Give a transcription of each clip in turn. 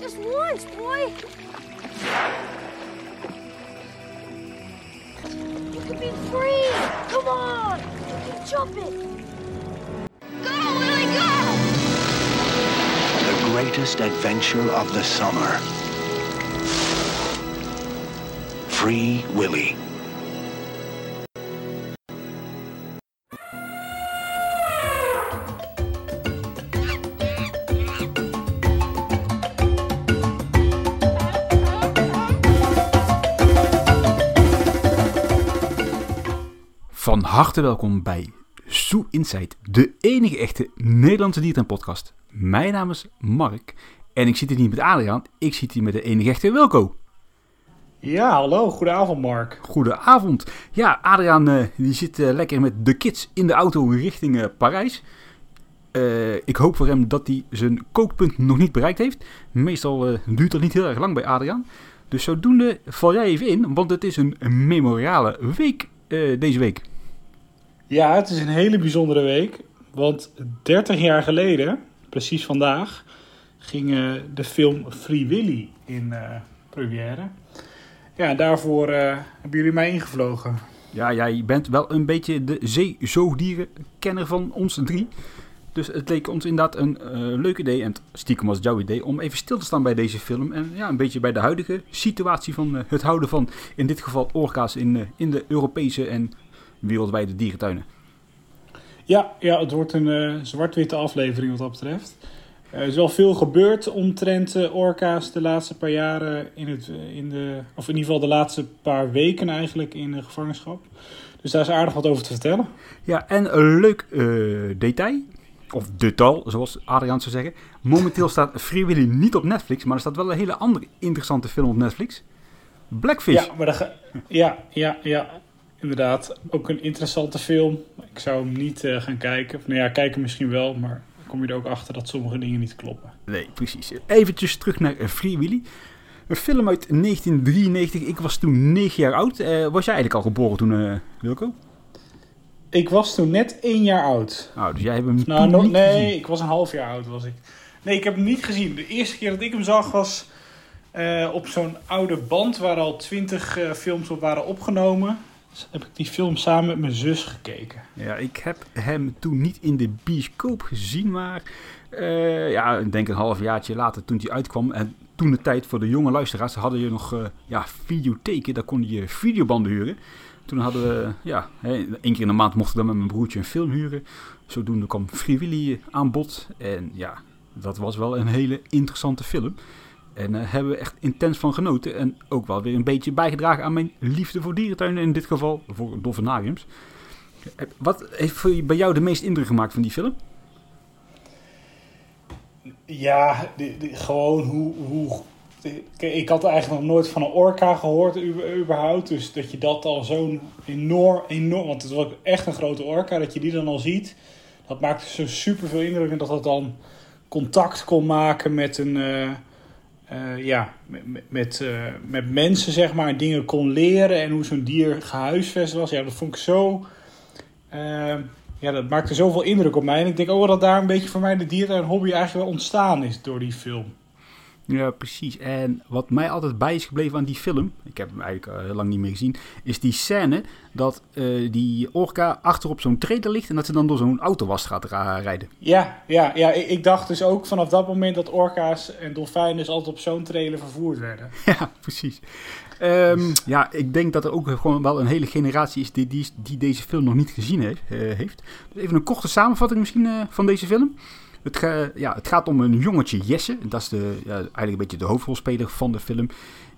Just once, boy. You can be free. Come on. You can jump it. Go, Willie, go! The greatest adventure of the summer. Free Willy. Harte welkom bij Zoo Insight, de enige echte Nederlandse dierenpodcast. Mijn naam is Mark en ik zit hier niet met Adriaan, ik zit hier met de enige echte Wilco. Ja, hallo. Goedenavond, Mark. Goedenavond. Ja, Adriaan eh, die zit eh, lekker met de kids in de auto richting eh, Parijs. Ik hoop voor hem dat hij zijn kookpunt nog niet bereikt heeft. Meestal duurt dat niet heel erg lang bij Adriaan. Dus zodoende val jij even in, want het is een memoriale week deze week. Ja, het is een hele bijzondere week. Want 30 jaar geleden, precies vandaag, ging de film Free Willy in eh première. Ja, daarvoor eh, hebben jullie mij ingevlogen. Ja, jij bent wel een beetje de zeezoogdierenkenner van ons drie. Dus het leek ons inderdaad een eh, leuk idee, en stiekem was jouw idee, om even stil te staan bij deze film. En ja, een beetje bij de huidige situatie van het houden van, in dit geval, orka's in, in de Europese en wereldwijde dierentuinen. Ja, ja het wordt een eh, zwart-witte aflevering wat dat betreft. Er is wel veel gebeurd omtrent eh, orka's de laatste paar jaren in het, eh, in de, of in ieder geval de laatste paar weken eigenlijk in de gevangenschap. Dus daar is aardig wat over te vertellen. Ja, en een leuk detail, of detail, zoals Adriaan zou zeggen. Momenteel staat Free Willy niet op Netflix, maar er staat wel een hele andere interessante film op Netflix. Blackfish. Ja, maar ga- ja, ja, ja, inderdaad. Ook een interessante film. Ik zou hem niet eh, gaan kijken. Of, nou ja, kijken misschien wel, maar dan kom je er ook achter dat sommige dingen niet kloppen. Nee, precies. Eventjes terug naar eh, Free Willy. Een film uit 1993. Ik was toen 9 jaar oud. Eh, was jij eigenlijk al geboren toen, eh, Wilco? Ik was toen net één jaar oud. Nou, dus jij hebt hem Nou, nog- niet nee, gezien. ik was een half jaar oud was ik. Nee, ik heb hem niet gezien. De eerste keer dat ik hem zag was op zo'n oude band waar al twintig eh, films op waren opgenomen. Dus heb ik die film samen met mijn zus gekeken. Ja, ik heb hem toen niet in de bioscoop gezien, maar eh, ja, ik denk een halfjaartje later toen hij uitkwam. En toen de tijd voor de jonge luisteraars hadden je nog eh, ja, videotheken, daar kon je videobanden huren. Toen hadden we, ja, één keer in de maand mocht ik dan met mijn broertje een film huren. Zodoende kwam Free aan bod. En ja, dat was wel een hele interessante film. En daar hebben we echt intens van genoten. En ook wel weer een beetje bijgedragen aan mijn liefde voor dierentuinen. In dit geval voor dolfinariums. Eh, Wat heeft bij jou de meest indruk gemaakt van die film? Ja, die- gewoon hoe, hoe... Ik had eigenlijk nog nooit van een orka gehoord überhaupt. Dus dat je dat al zo'n enorm, enorm... Want het was echt een grote orka, dat je die dan al ziet. Dat maakte zo super veel indruk. En dat dat dan contact kon maken met een... eh, eh, ja, met, met, eh, met mensen, zeg maar. En dingen kon leren. En hoe zo'n dier gehuisvest was. Ja, dat vond ik zo... eh, ja, dat maakte zoveel indruk op mij. En ik denk ook wel dat daar een beetje voor mij de dierentuin hobby eigenlijk wel ontstaan is door die film. Ja, precies. En wat mij altijd bij is gebleven aan die film, ik heb hem eigenlijk al heel lang niet meer gezien, is die scène dat eh, die orka achter op zo'n trailer ligt en dat ze dan door zo'n autowas gaat rijden. Ja, ja, ja ik, ik dacht dus ook vanaf dat moment dat orka's en dolfijnen dus altijd op zo'n trailer vervoerd werden. ja, precies. Ehm, ja, ik denk dat er ook gewoon wel een hele generatie is die, die, die deze film nog niet gezien heeft. eh, heeft. Dus even een korte samenvatting misschien eh, van deze film. Het, ja, het gaat om een jongetje Jesse. Dat is de, ja, eigenlijk een beetje de hoofdrolspeler van de film.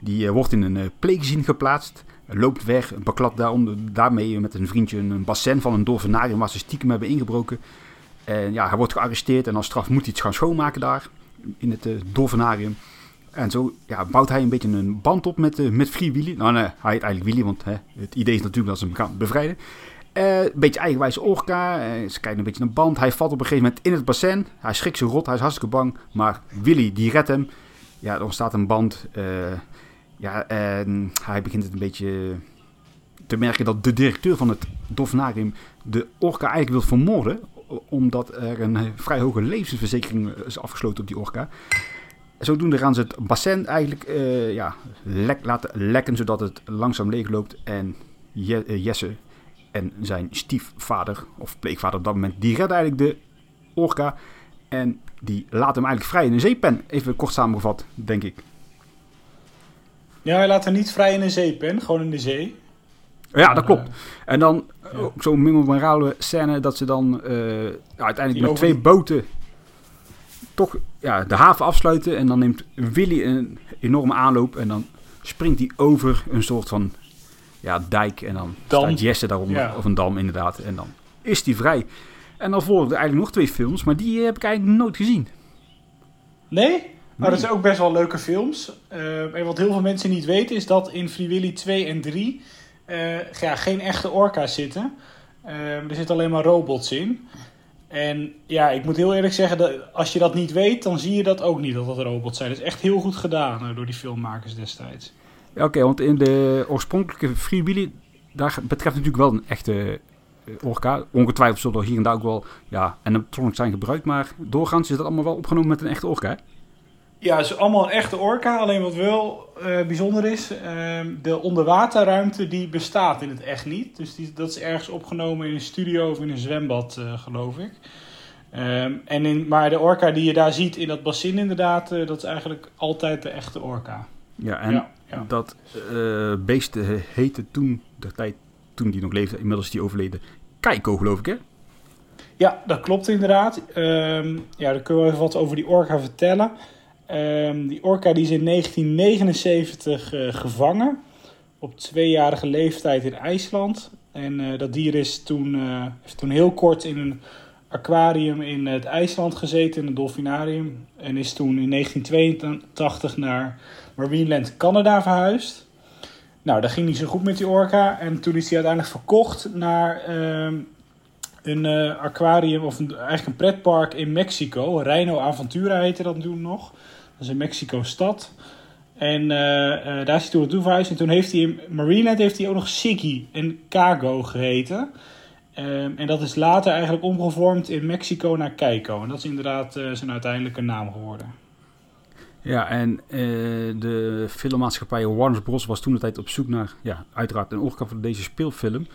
Die eh, wordt in een uh, pleegzin geplaatst. Loopt weg, beklapt daaronder, daarmee met een vriendje een bassin van een dolfinarium waar ze stiekem hebben ingebroken. En ja, hij wordt gearresteerd en als straf moet hij iets gaan schoonmaken daar in het uh. En zo ja, bouwt hij een beetje een band op met, met Free Willy. Nou nee, hij heet eigenlijk Willy, want het idee is natuurlijk dat ze hem gaan bevrijden. Uh, een beetje eigenwijze orka. Uh, ze kijken een beetje naar band. Hij valt op een gegeven moment in het bassin. Hij schrikt zich rot. Hij is hartstikke bang. Maar Willy, die redt hem. Ja, er ontstaat een band. Uh, ja, en hij begint het een beetje te merken dat de directeur van het dolfinarium de orka eigenlijk wil vermoorden. Omdat er een vrij hoge levensverzekering is afgesloten op die orka. zodoende gaan ze het bassin eigenlijk eh, ja, lek, laten lekken, zodat het langzaam leegloopt. En Je- eh, Jesse en zijn stiefvader, of pleegvader op dat moment, die redden eigenlijk de orka. En die laten hem eigenlijk vrij in een zeepen. Even kort samengevat, denk ik. Ja, hij laat haar niet vrij in een zeepen, gewoon in de zee. Ja, dat klopt. Eh, En dan Ja. ook zo'n memorabele scène dat ze dan eh, ja, uiteindelijk Die met twee boten toch ja, de haven afsluiten. En dan neemt Willy een enorme aanloop en dan springt hij over een soort van ja, dijk. En dan Dam. staat Jesse daaronder, Ja. of een dam inderdaad. En dan is hij vrij. En dan volgen er eigenlijk nog twee films, maar die heb ik eigenlijk nooit gezien. Nee? Maar Nee. dat zijn ook best wel leuke films. Eh, en wat heel veel mensen niet weten is dat in Free Willy 2 en 3 eh, ja, geen echte orka's zitten. Eh, er zitten alleen maar robots in. En ja, ik moet heel eerlijk zeggen, dat als je dat niet weet, dan zie je dat ook niet dat dat robots zijn. Dat is echt heel goed gedaan eh, door die filmmakers destijds. Oké, want in de oorspronkelijke Free Willy, daar betreft natuurlijk wel een echte eh, orka. Ongetwijfeld zullen er hier en daar ook wel ja, animatronics zijn gebruikt, maar doorgaans is dat allemaal wel opgenomen met een echte orka. hè? Ja, het is allemaal een echte orka. Alleen wat wel eh, bijzonder is, ehm, de onderwaterruimte die bestaat in het echt niet. Dus die, dat is ergens opgenomen in een studio of in een zwembad, eh, geloof ik. Ehm, en in, maar de orka die je daar ziet in dat bassin inderdaad, dat is eigenlijk altijd de echte orka. Ja, en ja, ja. dat eh beest eh, heette toen, de tijd toen die nog leefde, inmiddels is die overleden, Keiko geloof ik hè? Ja, dat klopt inderdaad. Ehm, ja, dan kunnen we even wat over die orka vertellen. Ehm, die orka die is in 1979 eh, gevangen. Op tweejarige leeftijd in IJsland. En eh, dat dier is toen, heeft toen heel kort in een aquarium in het IJsland gezeten, in een dolfinarium. En is toen in 1982 naar Marineland Canada verhuisd. Nou, dat ging niet zo goed met die orka. En toen is hij uiteindelijk verkocht naar ehm, een eh, aquarium of eigenlijk een pretpark in Mexico. Reino Aventura heette dat toen nog. Dat is in Mexico-stad. En eh, eh, daar is hij toen naartoe verhuisd. En toen heeft hij in Marineland heeft hij ook nog Siggy en Cago geheten. Ehm, en dat is later eigenlijk omgevormd in Mexico naar Keiko. En dat is inderdaad zijn uiteindelijke naam geworden. Ja, en eh, de filmmaatschappij Warner Bros. was toen de tijd op zoek naar, ja, uiteraard een orka voor deze speelfilm.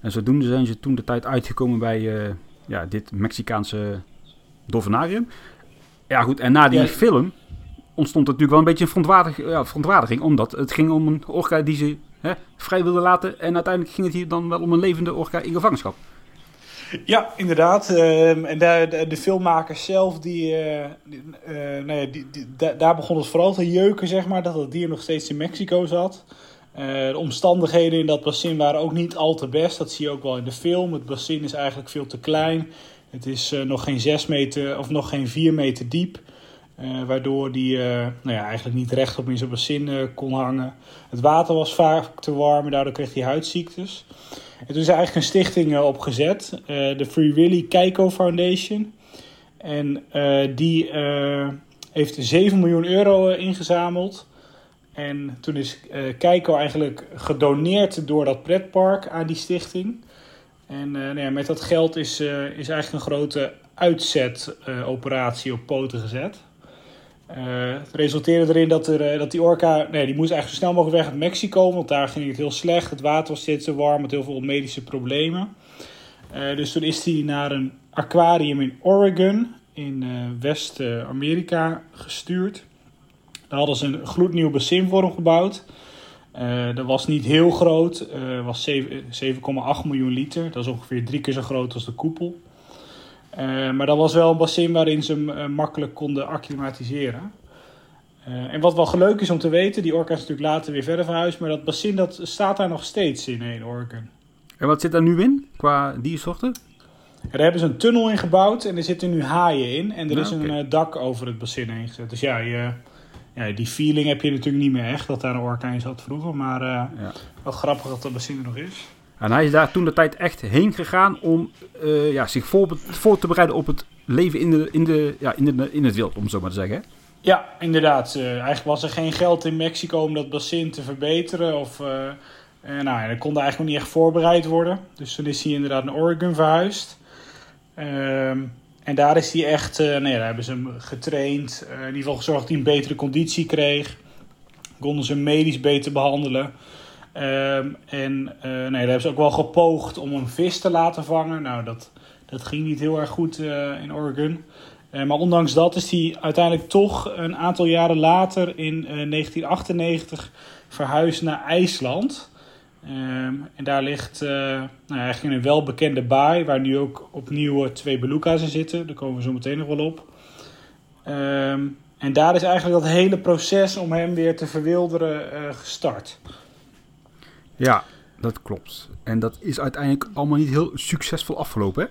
En zodoende zijn ze toen de tijd uitgekomen bij eh, ja, dit Mexicaanse dolfinarium. Ja goed, en na die Ja. film ontstond natuurlijk wel een beetje een verontwaardig, ja, verontwaardiging. Omdat het ging om een orka die ze hè, vrij wilden laten. En uiteindelijk ging het hier dan wel om een levende orka in gevangenschap. Ja, inderdaad. Ehm, en de, de filmmakers zelf, die, eh, eh, nou ja, die, die- da- daar begon het vooral te jeuken, zeg maar, dat het dier nog steeds in Mexico zat. Eh, de omstandigheden in dat bassin waren ook niet al te best. Dat zie je ook wel in de film. Het bassin is eigenlijk veel te klein. Het is nog geen 6 meter of nog geen 4 meter diep. Eh, waardoor die eh, nou ja, eigenlijk niet rechtop in zijn bassin eh, kon hangen. Het water was vaak te warm en daardoor kreeg hij huidziektes. En toen is er eigenlijk een stichting opgezet, de Free Willy Keiko Foundation. En die heeft 7 miljoen euro ingezameld. En toen is Keiko eigenlijk gedoneerd door dat pretpark aan die stichting. En nou ja, met dat geld is, is eigenlijk een grote uitzetoperatie op poten gezet. Eh, het resulteerde erin dat, er, eh, dat die orka, nee, die moest eigenlijk zo snel mogelijk weg uit Mexico, want daar ging het heel slecht. Het water was steeds te warm, met heel veel medische problemen. Eh, dus toen is hij naar een aquarium in Oregon, in West-Amerika, gestuurd. Daar hadden ze een gloednieuw bassin voor hem gebouwd. Dat was niet heel groot, was zeven- 7,8 miljoen liter. Dat is ongeveer drie keer zo groot als de koepel. Eh, maar dat was wel een bassin waarin ze hem eh, makkelijk konden acclimatiseren. Eh, en wat wel leuk is om te weten, die orka is natuurlijk later weer verder verhuisd, maar dat bassin dat staat daar nog steeds in, in Oregon. En wat zit daar nu in qua diersoorten? En daar hebben ze een tunnel in gebouwd en er zitten nu haaien in. En er Ja, is een dak over het bassin heen gezet. Dus ja, je, ja, die feeling heb je natuurlijk niet meer echt, dat daar een orka in zat vroeger. Maar Ja. wel grappig dat dat bassin er nog is. En hij is daar toen de tijd echt heen gegaan om eh, ja, zich voor, voor te bereiden op het leven in, de, in, de, ja, in, de, in het wild, om het zo maar te zeggen. Ja, inderdaad. Eh, eigenlijk was er geen geld in Mexico om dat bassin te verbeteren. Of, eh, nou, ja, dat kon eigenlijk nog niet echt voorbereid worden. Dus toen is hij inderdaad naar Oregon verhuisd. Ehm, en daar is hij echt, uh, nee, daar hebben ze hem getraind. Uh, in ieder geval gezorgd dat hij een betere conditie kreeg. Konden ze hem medisch beter behandelen. Um, en uh, nee, daar hebben ze ook wel gepoogd om een vis te laten vangen. Nou, dat, dat ging niet heel erg goed in Oregon. maar ondanks dat is hij uiteindelijk toch een aantal jaren later in 1998 verhuisd naar IJsland. Um, en daar ligt nou, eigenlijk een welbekende baai, waar nu ook opnieuw twee beluga's in zitten. Daar komen we zo meteen nog wel op. Um, en daar is eigenlijk dat hele proces om hem weer te verwilderen gestart. Ja, dat klopt. En dat is uiteindelijk allemaal niet heel succesvol afgelopen, hè?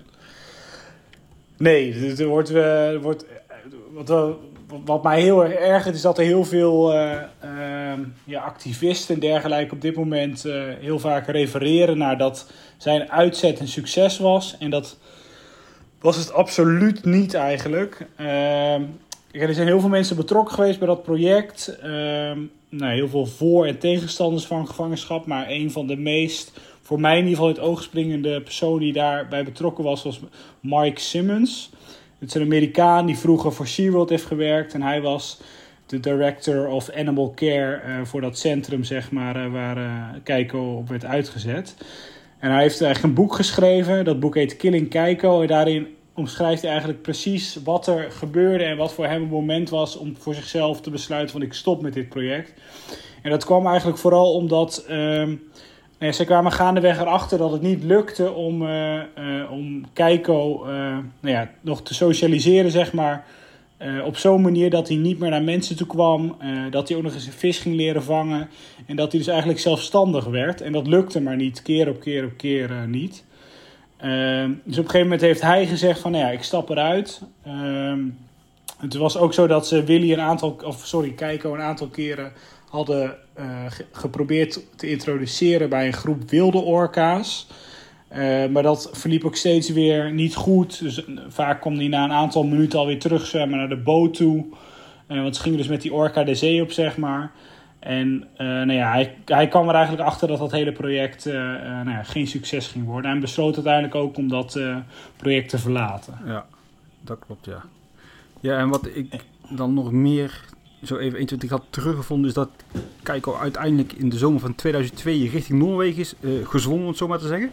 Nee, er wordt, er wordt wat, wat mij heel erg ergert is dat er heel veel uh, uh, ja, activisten en dergelijke op dit moment heel vaak refereren naar dat zijn uitzet een succes was. En dat was het absoluut niet eigenlijk. Er zijn heel veel mensen betrokken geweest bij dat project. Ehm, nou, heel veel voor- en tegenstanders van gevangenschap. Maar een van de meest, voor mij in ieder geval, het oog springende persoon die daarbij betrokken was, was Mike Simmons. Het is een Amerikaan die vroeger voor SeaWorld heeft gewerkt. En hij was de director of animal care uh, voor dat centrum, zeg maar, uh, waar uh, Keiko op werd uitgezet. En hij heeft eigenlijk een boek geschreven. Dat boek heet Killing Keiko. En daarin omschrijft hij eigenlijk precies wat er gebeurde en wat voor hem het moment was om voor zichzelf te besluiten van ik stop met dit project. En dat kwam eigenlijk vooral omdat uh, nee, ze kwamen gaandeweg erachter dat het niet lukte om, uh, uh, om Keiko nou ja, nog te socialiseren, zeg maar. op zo'n manier dat hij niet meer naar mensen toe kwam, dat hij ook nog eens een vis ging leren vangen en dat hij dus eigenlijk zelfstandig werd. En dat lukte maar niet, keer op keer op keer niet. Uh, dus op een gegeven moment heeft hij gezegd van, nou ja, ik stap eruit. Uh, het was ook zo dat ze Willy een aantal, of sorry, Keiko een aantal keren hadden uh, geprobeerd te introduceren bij een groep wilde orka's. Uh, maar dat verliep ook steeds weer niet goed. Dus vaak kwam hij na een aantal minuten alweer terugzwemmen naar de boot toe. Want ze gingen dus met die orka de zee op, zeg maar. En uh, nou ja, hij, hij kwam er eigenlijk achter dat dat hele project uh, uh, nou ja, geen succes ging worden. En besloot uiteindelijk ook om dat project te verlaten. Ja, dat klopt, ja. Ja, en wat ik dan nog meer zo even 21 had teruggevonden... is dat Keiko uiteindelijk in de zomer van 2002 richting Noorwegen is gezwommen, om het zo maar te zeggen.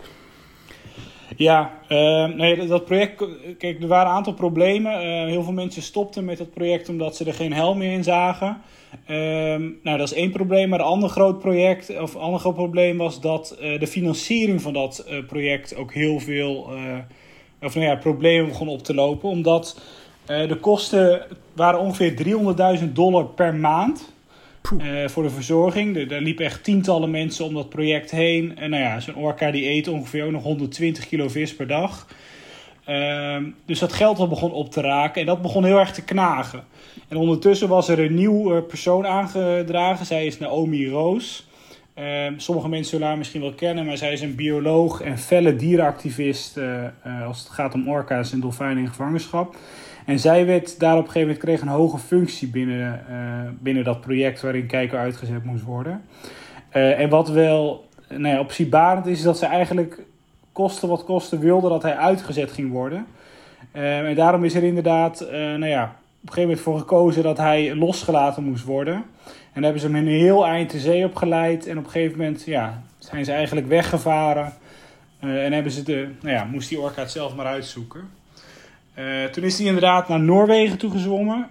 Ja, uh, nee, dat project. Kijk, er waren een aantal problemen. Uh, heel veel mensen stopten met het project omdat ze er geen helm meer in zagen. Uh, nou, dat is één probleem. Maar een ander groot project, of ander groot probleem was dat uh, de financiering van dat project ook heel veel of, nou ja, problemen begon op te lopen. Omdat de kosten waren ongeveer 300.000 dollar per maand. Uh, voor de verzorging. Er, liepen echt tientallen mensen om dat project heen. En nou ja, zo'n orka die eet ongeveer ook nog 120 kilo vis per dag. Uh, dus dat geld al begon op te raken en dat begon heel erg te knagen. En ondertussen was er een nieuwe persoon aangedragen. Zij is Naomi Roos. Uh, sommige mensen zullen haar misschien wel kennen, maar zij is een bioloog en felle dierenactivist uh, als het gaat om orka's en dolfijnen in gevangenschap. En zij werd daar op een gegeven moment kreeg een hoge functie binnen, uh, binnen dat project waarin kijker uitgezet moest worden. Uh, en wat wel nou ja, opzienbarend is, is dat ze eigenlijk koste wat koste wilde dat hij uitgezet ging worden. Uh, en daarom is er inderdaad nou ja, op een gegeven moment voor gekozen dat hij losgelaten moest worden. En dan hebben ze hem een heel eind de zee opgeleid. En op een gegeven moment ja, zijn ze eigenlijk weggevaren. en hebben ze de, nou ja, moest die orka het zelf maar uitzoeken. Uh, toen is hij inderdaad naar Noorwegen toe gezwommen,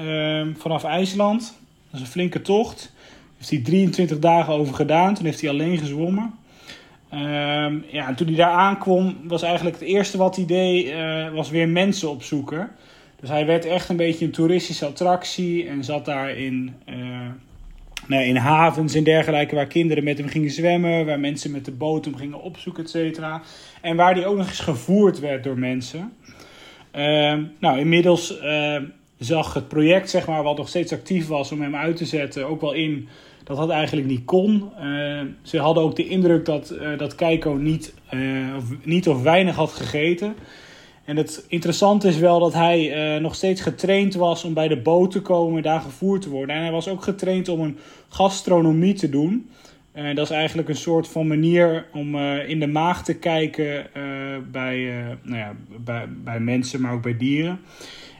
uh, vanaf IJsland. Dat is een flinke tocht. Heeft hij 23 dagen over gedaan. Toen heeft hij alleen gezwommen. Uh, ja, en toen hij daar aankwam, was eigenlijk het eerste wat hij deed, uh, was weer mensen opzoeken. Dus hij werd echt een beetje een toeristische attractie en zat daar in, nou, in havens en dergelijke waar kinderen met hem gingen zwemmen, waar mensen met de boot hem gingen opzoeken, et cetera. En waar hij ook nog eens gevoerd werd door mensen. Uh, nou, inmiddels uh, zag het project, zeg maar, wat nog steeds actief was om hem uit te zetten, ook wel in dat dat eigenlijk niet kon. Uh, ze hadden ook de indruk dat, dat Keiko niet, of, niet of weinig had gegeten. En het interessante is wel dat hij nog steeds getraind was om bij de boot te komen en daar gevoerd te worden. En hij was ook getraind om een gastronomie te doen. En dat is eigenlijk een soort van manier om eh, in de maag te kijken eh, bij, eh, nou ja, bij, bij mensen, maar ook bij dieren.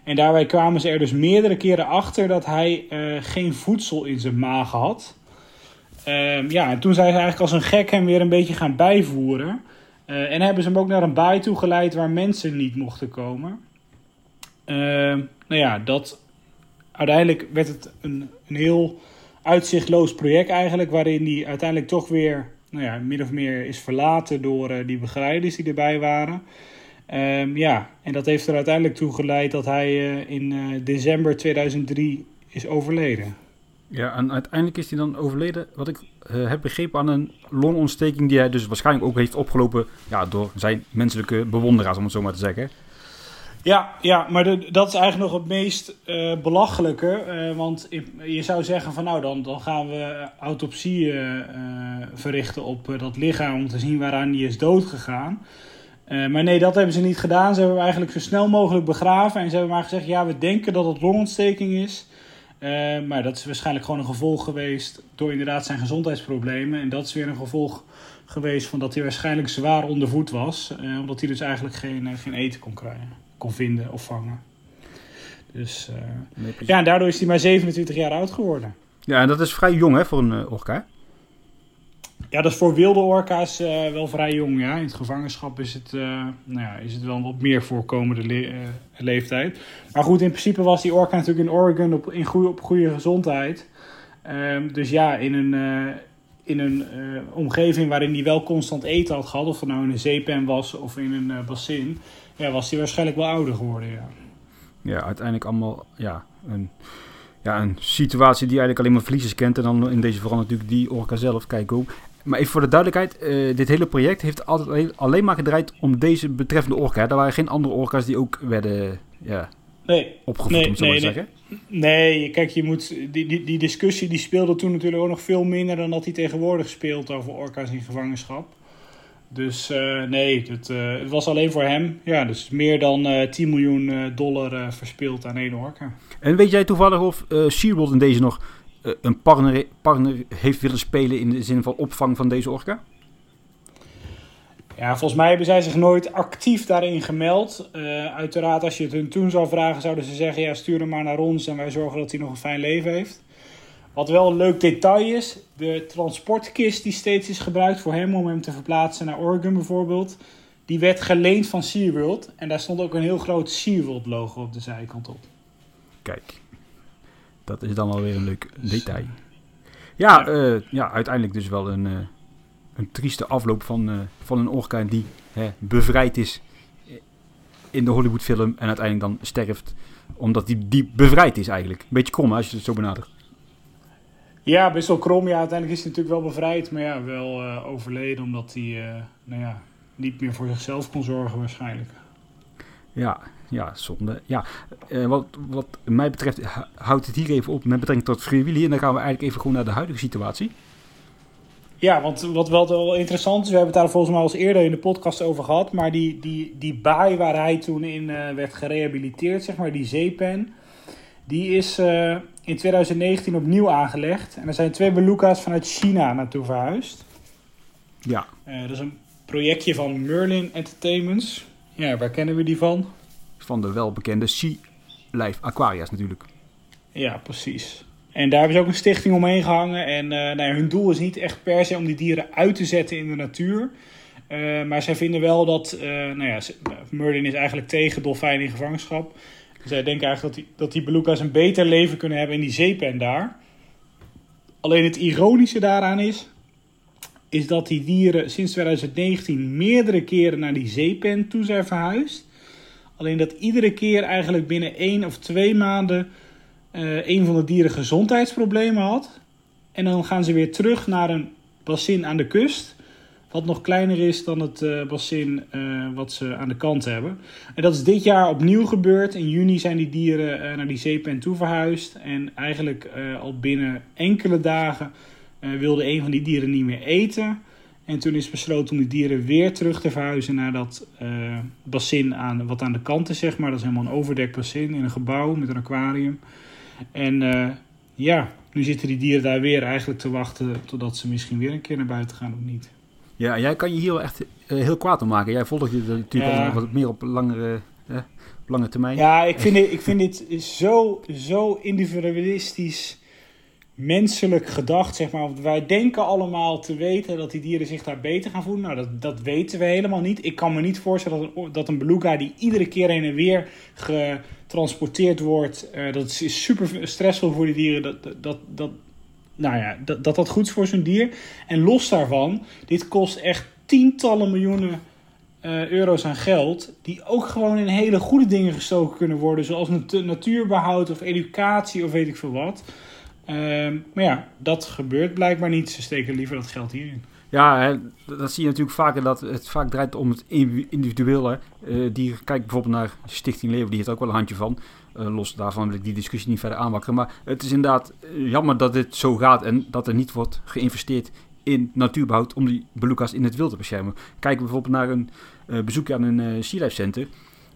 En daarbij kwamen ze er dus meerdere keren achter dat hij eh, geen voedsel in zijn maag had. Ehm, ja, en toen zijn ze eigenlijk als een gek hem weer een beetje gaan bijvoeren. Eh, en hebben ze hem ook naar een baai toe geleid waar mensen niet mochten komen. Ehm, nou ja, dat, uiteindelijk werd het een, een heel uitzichtloos project eigenlijk, waarin hij uiteindelijk toch weer, nou ja, min of meer is verlaten door eh, die begeleiders die erbij waren. Ehm, ja, en dat heeft er uiteindelijk toe geleid dat hij eh, in eh, december 2003 is overleden. Ja, en uiteindelijk is hij dan overleden, wat ik heb begrepen, aan een longontsteking die hij dus waarschijnlijk ook heeft opgelopen ja, door zijn menselijke bewonderaars, om het zo maar te zeggen. Ja, ja maar dat is eigenlijk nog het meest eh, belachelijke. eh, want je zou zeggen van nou dan, dan gaan we autopsie eh, verrichten op dat lichaam om te zien waaraan die is doodgegaan. Maar nee, dat hebben ze niet gedaan. Ze hebben hem eigenlijk zo snel mogelijk begraven. En ze hebben maar gezegd, ja, we denken dat het longontsteking is. Maar dat is waarschijnlijk gewoon een gevolg geweest door inderdaad zijn gezondheidsproblemen. En dat is weer een gevolg geweest van dat hij waarschijnlijk zwaar onder voet was. omdat hij dus eigenlijk geen, geen eten kon krijgen, kon vinden of vangen. Dus eh, Nee, ja, en daardoor is hij maar 27 jaar oud geworden. Ja, en dat is vrij jong hè, voor een eh, orka. Ja, dat is voor wilde orka's eh, wel vrij jong. Ja. In het gevangenschap is het, eh, nou ja, is het wel een wat meer voorkomende le- eh, leeftijd. Maar goed, in principe was die orka natuurlijk in Oregon op, in goede, op goede gezondheid. Ehm, dus ja, in een, eh, in een eh, omgeving waarin hij wel constant eten had gehad, of het nou in een zeepen was of in een eh, bassin, ja, was hij waarschijnlijk wel ouder geworden. Ja. Ja, uiteindelijk allemaal ja, een, ja, een situatie die eigenlijk alleen maar verliezers kent. En dan in deze vooral natuurlijk die orka zelf. Kijk ook. Maar even voor de duidelijkheid, eh, dit hele project heeft altijd alleen- maar gedraaid om deze betreffende orka. Er waren geen andere orka's die ook werden ja, Nee, opgevoed, Nee, om zo maar nee, te nee. zeggen. Nee, kijk, je moet, die, die, die discussie die speelde toen natuurlijk ook nog veel minder dan dat die tegenwoordig speelt over orka's in gevangenschap. Dus eh, nee, het, eh, het was alleen voor hem. Ja, dus meer dan eh 10 miljoen dollar verspild aan één orka. En weet jij toevallig of SeaWorld in deze nog een partner, partner heeft willen spelen in de zin van opvang van deze orka? Ja, volgens mij hebben zij zich nooit actief daarin gemeld. Uiteraard, als je het hun toen zou vragen, zouden ze zeggen: ja, stuur hem maar naar ons en wij zorgen dat hij nog een fijn leven heeft. Wat wel een leuk detail is: de transportkist die steeds is gebruikt voor hem om hem te verplaatsen naar Oregon bijvoorbeeld, die werd geleend van SeaWorld. En daar stond ook een heel groot SeaWorld-logo op de zijkant op. Kijk, dat is dan alweer een leuk Dus, detail. Ja, ja. eh, ja uiteindelijk dus wel een, eh, een trieste afloop van, eh, van een orka die hè, bevrijd is in de Hollywoodfilm en uiteindelijk dan sterft omdat die, die bevrijd is eigenlijk. Beetje krom hè, als je het zo benadert. Ja, best wel krom. Ja, uiteindelijk is hij natuurlijk wel bevrijd, maar ja, wel eh, overleden omdat hij eh, nou ja, niet meer voor zichzelf kon zorgen waarschijnlijk. Ja, ja, zonde. Ja, eh, wat, wat mij betreft houdt het hier even op met betrekking tot Free Willy. En dan gaan we eigenlijk even gewoon naar de huidige situatie. Ja, want wat wel, interessant is, we hebben het daar volgens mij al eens eerder in de podcast over gehad, maar die, die, die baai waar hij toen in werd gerehabiliteerd, zeg maar, die zeepen, die is eh, in 2019 opnieuw aangelegd. En er zijn twee beluga's vanuit China naartoe verhuisd. Ja, Eh, dat is een projectje van Merlin Entertainments. Ja, waar kennen we die van? van de welbekende Sea Life Aquaria's natuurlijk. Ja, precies. En daar hebben ze ook een stichting omheen gehangen. En eh, nou ja, hun doel is niet echt per se om die dieren uit te zetten in de natuur. Maar zij vinden wel dat, nou ja, Merlin is eigenlijk tegen dolfijnen in gevangenschap. Zij denken eigenlijk dat die, dat die beluga's een beter leven kunnen hebben in die zeepen daar. Alleen het ironische daaraan is, is dat die dieren sinds 2019 meerdere keren naar die zeepen toe zijn verhuisd. Alleen dat iedere keer eigenlijk binnen één of twee maanden eh, een van de dieren gezondheidsproblemen had. En dan gaan ze weer terug naar een bassin aan de kust. Wat nog kleiner is dan het eh, bassin eh, wat ze aan de kant hebben. En dat is dit jaar opnieuw gebeurd. In juni zijn die dieren eh, naar die zeepen toe verhuisd. En eigenlijk al binnen enkele dagen wilde een van die dieren niet meer eten. En toen is besloten om die dieren weer terug te verhuizen naar dat bassin aan, wat aan de kant is, zeg maar. Dat is helemaal een overdekt bassin in een gebouw met een aquarium. En ja, nu zitten die dieren daar weer eigenlijk te wachten totdat ze misschien weer een keer naar buiten gaan of niet. Ja, jij kan je hier wel echt eh, heel kwaad om maken. Jij volgt dit natuurlijk Ja. al wat meer op langere, eh, op lange termijn. Ja, ik vind dit, ik vind dit zo, zo individualistisch menselijk gedacht, zeg maar. Want wij denken allemaal te weten dat die dieren zich daar beter gaan voelen. Nou, dat, dat weten we helemaal niet. Ik kan me niet voorstellen dat een, dat een beluga die iedere keer heen en weer getransporteerd wordt, eh, dat is super stressvol voor die dieren, dat, dat, dat nou ja, dat, dat dat goed is voor zo'n dier. En los daarvan, dit kost echt tientallen miljoenen eh, euro's aan geld, die ook gewoon in hele goede dingen gestoken kunnen worden, zoals nat- natuurbehoud of educatie of weet ik veel wat. Ehm, maar ja, dat gebeurt blijkbaar niet. Ze steken liever dat geld hierin. Ja, hè, dat zie je natuurlijk vaker, dat het vaak draait om het individu- individuele. eh dier, kijk bijvoorbeeld naar Stichting Leven, die heeft ook wel een handje van. Eh, los daarvan wil ik die discussie niet verder aanwakkeren. Maar het is inderdaad eh, jammer dat dit zo gaat en dat er niet wordt geïnvesteerd in natuurbehoud om die beluga's in het wild te beschermen. Kijk bijvoorbeeld naar een eh, bezoekje aan een eh Sea Life Center.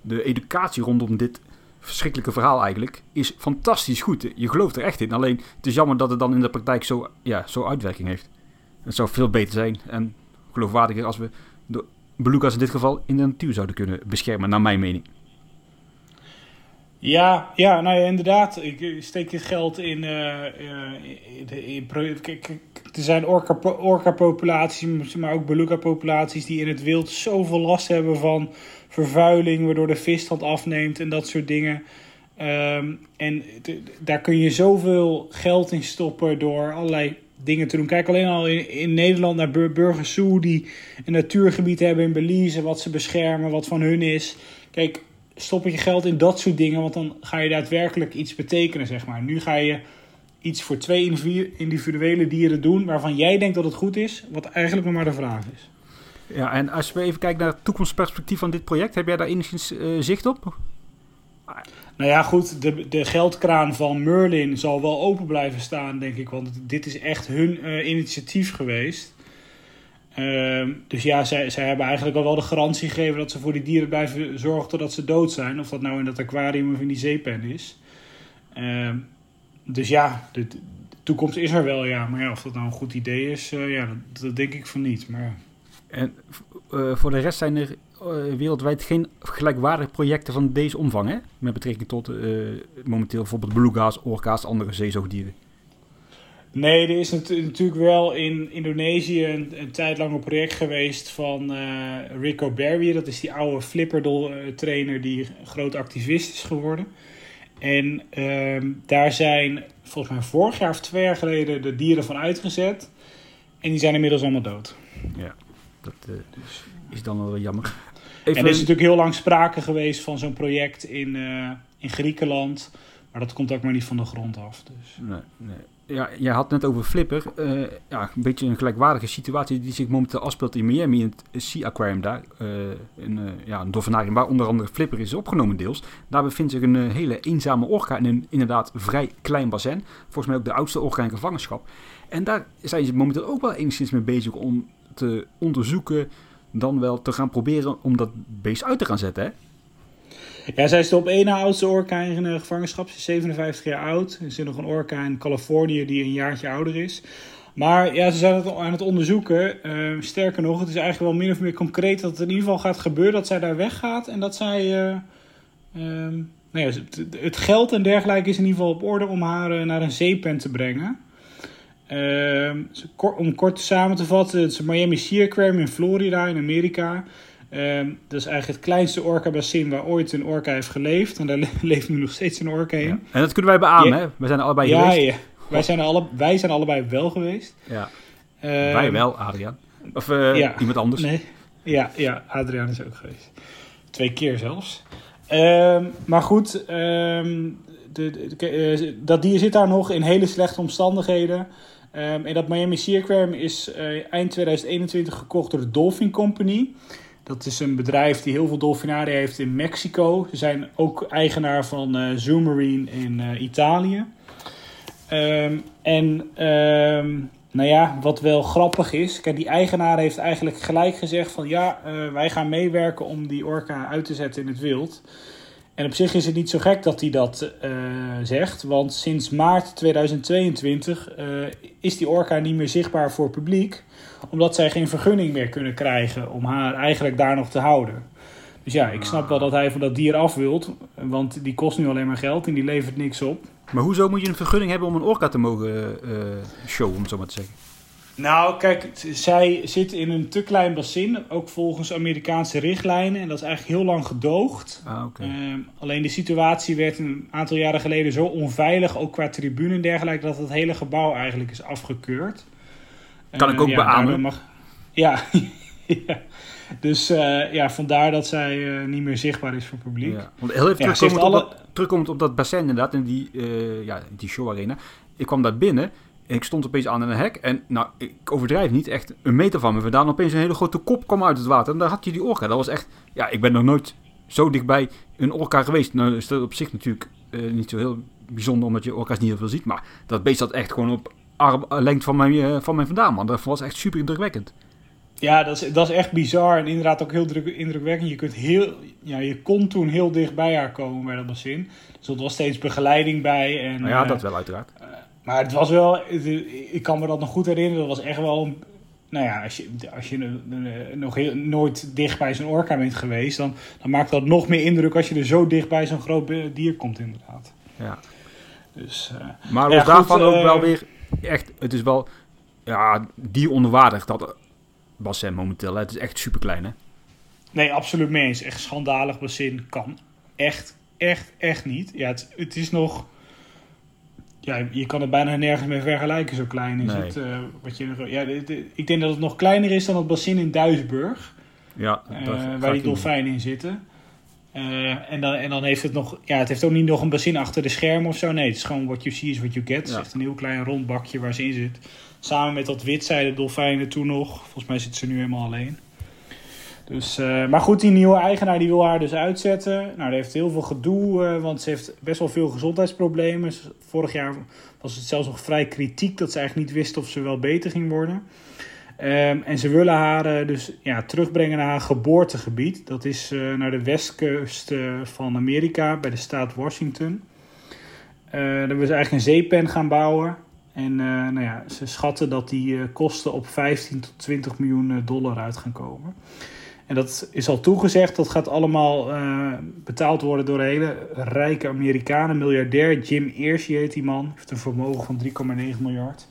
De educatie rondom dit verschrikkelijke verhaal eigenlijk is fantastisch goed. Je gelooft er echt in. Alleen het is jammer dat het dan in de praktijk zo, ja, zo uitwerking heeft. Het zou veel beter zijn en geloofwaardiger als we de beluga's in dit geval in de natuur zouden kunnen beschermen, naar mijn mening. Ja, ja, nou ja, inderdaad. Ik eh, steek dit geld in. eh, in, er zijn orca-populaties, maar ook beluga-populaties die in het wild zoveel last hebben van vervuiling, waardoor de visstand afneemt en dat soort dingen. Ehm, en daar kun je zoveel geld in stoppen door allerlei dingen te doen. Kijk alleen al in, Nederland naar Bur- Burgers die een natuurgebied hebben in Belize, wat ze beschermen, wat van hun is. Kijk, stop je geld in dat soort dingen, want dan ga je daadwerkelijk iets betekenen, zeg maar. Nu ga je iets voor twee individu- individuele dieren doen waarvan jij denkt dat het goed is, wat eigenlijk nog maar de vraag is. Ja, en als we even kijken naar het toekomstperspectief van dit project, heb jij daar enigszins eh, zicht op? Nou ja, goed, de, de geldkraan van Merlin zal wel open blijven staan, denk ik. Want dit is echt hun eh, initiatief geweest. Ehm, dus ja, zij, zij hebben eigenlijk al wel de garantie gegeven dat ze voor die dieren blijven zorgen totdat ze dood zijn. Of dat nou in dat aquarium of in die zeepen is. Ehm, dus ja, de, toekomst is er wel, ja. Maar ja, of dat nou een goed idee is, eh, ja, dat, dat denk ik van niet. Maar. En eh, voor de rest zijn er eh, wereldwijd geen gelijkwaardige projecten van deze omvang, hè? Met betrekking tot eh, momenteel bijvoorbeeld beluga's, orka's, andere zeezoogdieren. Nee, er is natu- natuurlijk wel in Indonesië een, een tijd lang een project geweest van Rico Barry. Dat is die oude flipperdol eh, trainer die groot activist is geworden. En ehm, daar zijn volgens mij vorig jaar of twee jaar geleden de dieren van uitgezet. En die zijn inmiddels allemaal dood. Ja, dat eh, is dan wel jammer. En Even, er is natuurlijk heel lang sprake geweest van zo'n project in, eh, in Griekenland. Maar dat komt ook maar niet van de grond af. Dus. Nee, nee. Ja, jij had net over Flipper. Eh, ja, een beetje een gelijkwaardige situatie die zich momenteel afspeelt in Miami, in het Sea Aquarium daar. in, eh, ja, een dolfinarium waar onder andere Flipper is opgenomen deels. Daar bevindt zich een hele eenzame orka in een inderdaad vrij klein bassin. Volgens mij ook de oudste orka in gevangenschap. En daar zijn ze momenteel ook wel enigszins mee bezig om te onderzoeken, dan wel te gaan proberen om dat beest uit te gaan zetten. Hè? Ja, zij is de op één na oudste orka in gevangenschap. Ze is 57 jaar oud. Er zit nog een orka in Californië die een jaartje ouder is. Maar ja, ze zijn het aan het onderzoeken. Eh, sterker nog, het is eigenlijk wel min of meer concreet dat het in ieder geval gaat gebeuren dat zij daar weggaat. En dat zij. ehm, nou ja, het, het geld en dergelijke is in ieder geval op orde om haar eh, naar een zeepen te brengen. Ehm, om kort samen te vatten, het is een Miami Sea Aquarium in Florida in Amerika. Ehm, dat is eigenlijk het kleinste orca-bassin waar ooit een orca heeft geleefd. En daar le- leeft nu nog steeds een orca in. En dat kunnen wij beamen, hè? We zijn er allebei Ja, geweest. ja. Wij, zijn alle, wij zijn allebei wel geweest. Ja. Ehm, wij wel, Adriaan. Of eh, ja. iemand anders. Nee. Ja, ja, Adriaan is ook geweest. Twee keer zelfs. Maar goed, de, de- de- eh, dat dier zit daar nog in hele slechte omstandigheden. Ehm, en dat Miami Sea Aquarium is eh, eind 2021 gekocht door de Dolphin Company. Dat is een bedrijf die heel veel dolfinaria heeft in Mexico. Ze zijn ook eigenaar van eh Zoomarine in eh, Italië. Ehm, en ehm, nou ja, wat wel grappig is, kijk, die eigenaar heeft eigenlijk gelijk gezegd van ja, wij gaan meewerken om die orka uit te zetten in het wild. En op zich is het niet zo gek dat hij dat eh, zegt, want sinds maart 2022 eh, is die orka niet meer zichtbaar voor publiek, omdat zij geen vergunning meer kunnen krijgen om haar eigenlijk daar nog te houden. Dus ja, ik snap wel dat hij van dat dier af wilt, want die kost nu alleen maar geld en die levert niks op. Maar hoezo moet je een vergunning hebben om een orka te mogen eh showen, om het zo maar te zeggen? Nou, kijk, zij zit in een te klein bassin, ook volgens Amerikaanse richtlijnen. En dat is eigenlijk heel lang gedoogd. Ah, oké. Ehm, alleen de situatie werd een aantal jaren geleden zo onveilig, ook qua tribune en dergelijke, dat het hele gebouw eigenlijk is afgekeurd. Kan ik ook ja, beamen. Mag... Ja, ja. dus eh, ja, vandaar dat zij eh, niet meer zichtbaar is voor het publiek. Ja. Want heel even terugkomend, op alle- dat, terugkomend op dat bassin inderdaad, in die, eh ja, die show arena. Ik kwam daar binnen en ik stond opeens aan een hek. En nou, ik overdrijf niet, echt een meter van me vandaan. Opeens een hele grote kop kwam uit het water. En daar had je die orka. Dat was echt, ja, ik ben nog nooit zo dichtbij een orka geweest. Nou is dat op zich natuurlijk eh, niet zo heel bijzonder, omdat je orka's niet heel veel ziet. Maar dat beest zat echt gewoon op arm, lengte van mij, eh, van mij vandaan, man. Dat was echt super indrukwekkend. Ja, dat is, dat is echt bizar en inderdaad ook heel druk, indrukwekkend. Je, kunt heel, ja, je kon toen heel dicht bij haar komen bij dat bassin. Dus er was steeds begeleiding bij. En, Nou ja, eh, dat wel uiteraard. Maar het was wel, ik kan me dat nog goed herinneren, dat was echt wel, een- nou ja, als je, als je nog heel, nooit dicht bij zo'n orka bent geweest, dan, dan maakt dat nog meer indruk als je er zo dicht bij zo'n groot dier komt inderdaad. Ja. Dus, eh, Maar los daarvan ook eh, wel weer echt, het is wel ja, dieronderwaardig dat bassin momenteel. Hè. Het is echt super klein hè. nee, absoluut mee eens. Echt schandalig bassin kan echt, echt, echt niet. Ja, het, het is nog, ja, je kan het bijna nergens mee vergelijken, zo klein is Nee. het. eh, wat je, ja, dit- dit- ik denk dat het nog kleiner is dan het bassin in Duisburg. Ja, Eh, waar die dolfijnen in zitten. Eh, en, dan, en dan heeft het nog, ja, het heeft ook niet nog een bassin achter de schermen of zo. Nee, het is gewoon what you see is what you get. Het Ja. echt een heel klein rond bakje waar ze in zit. Samen met dat witzijde dolfijnen toen nog. Volgens mij zit ze nu helemaal alleen. Dus, eh, maar goed, die nieuwe eigenaar die wil haar dus uitzetten. Nou, dat heeft heel veel gedoe, eh, want ze heeft best wel veel gezondheidsproblemen. Vorig jaar was het zelfs nog vrij kritiek dat ze eigenlijk niet wist of ze wel beter ging worden. Ehm, en ze willen haar eh, dus ja, terugbrengen naar haar geboortegebied. Dat is naar de westkust van Amerika, bij de staat Washington. Daar willen ze eigenlijk een zeepen gaan bouwen. En nou ja, ze schatten dat die kosten op 15 tot 20 miljoen dollar uit gaan komen. En dat is al toegezegd. Dat gaat allemaal eh, betaald worden door een hele rijke Amerikanen. Miljardair Jim Ersey heet die man. Heeft een vermogen van 3,9 miljard.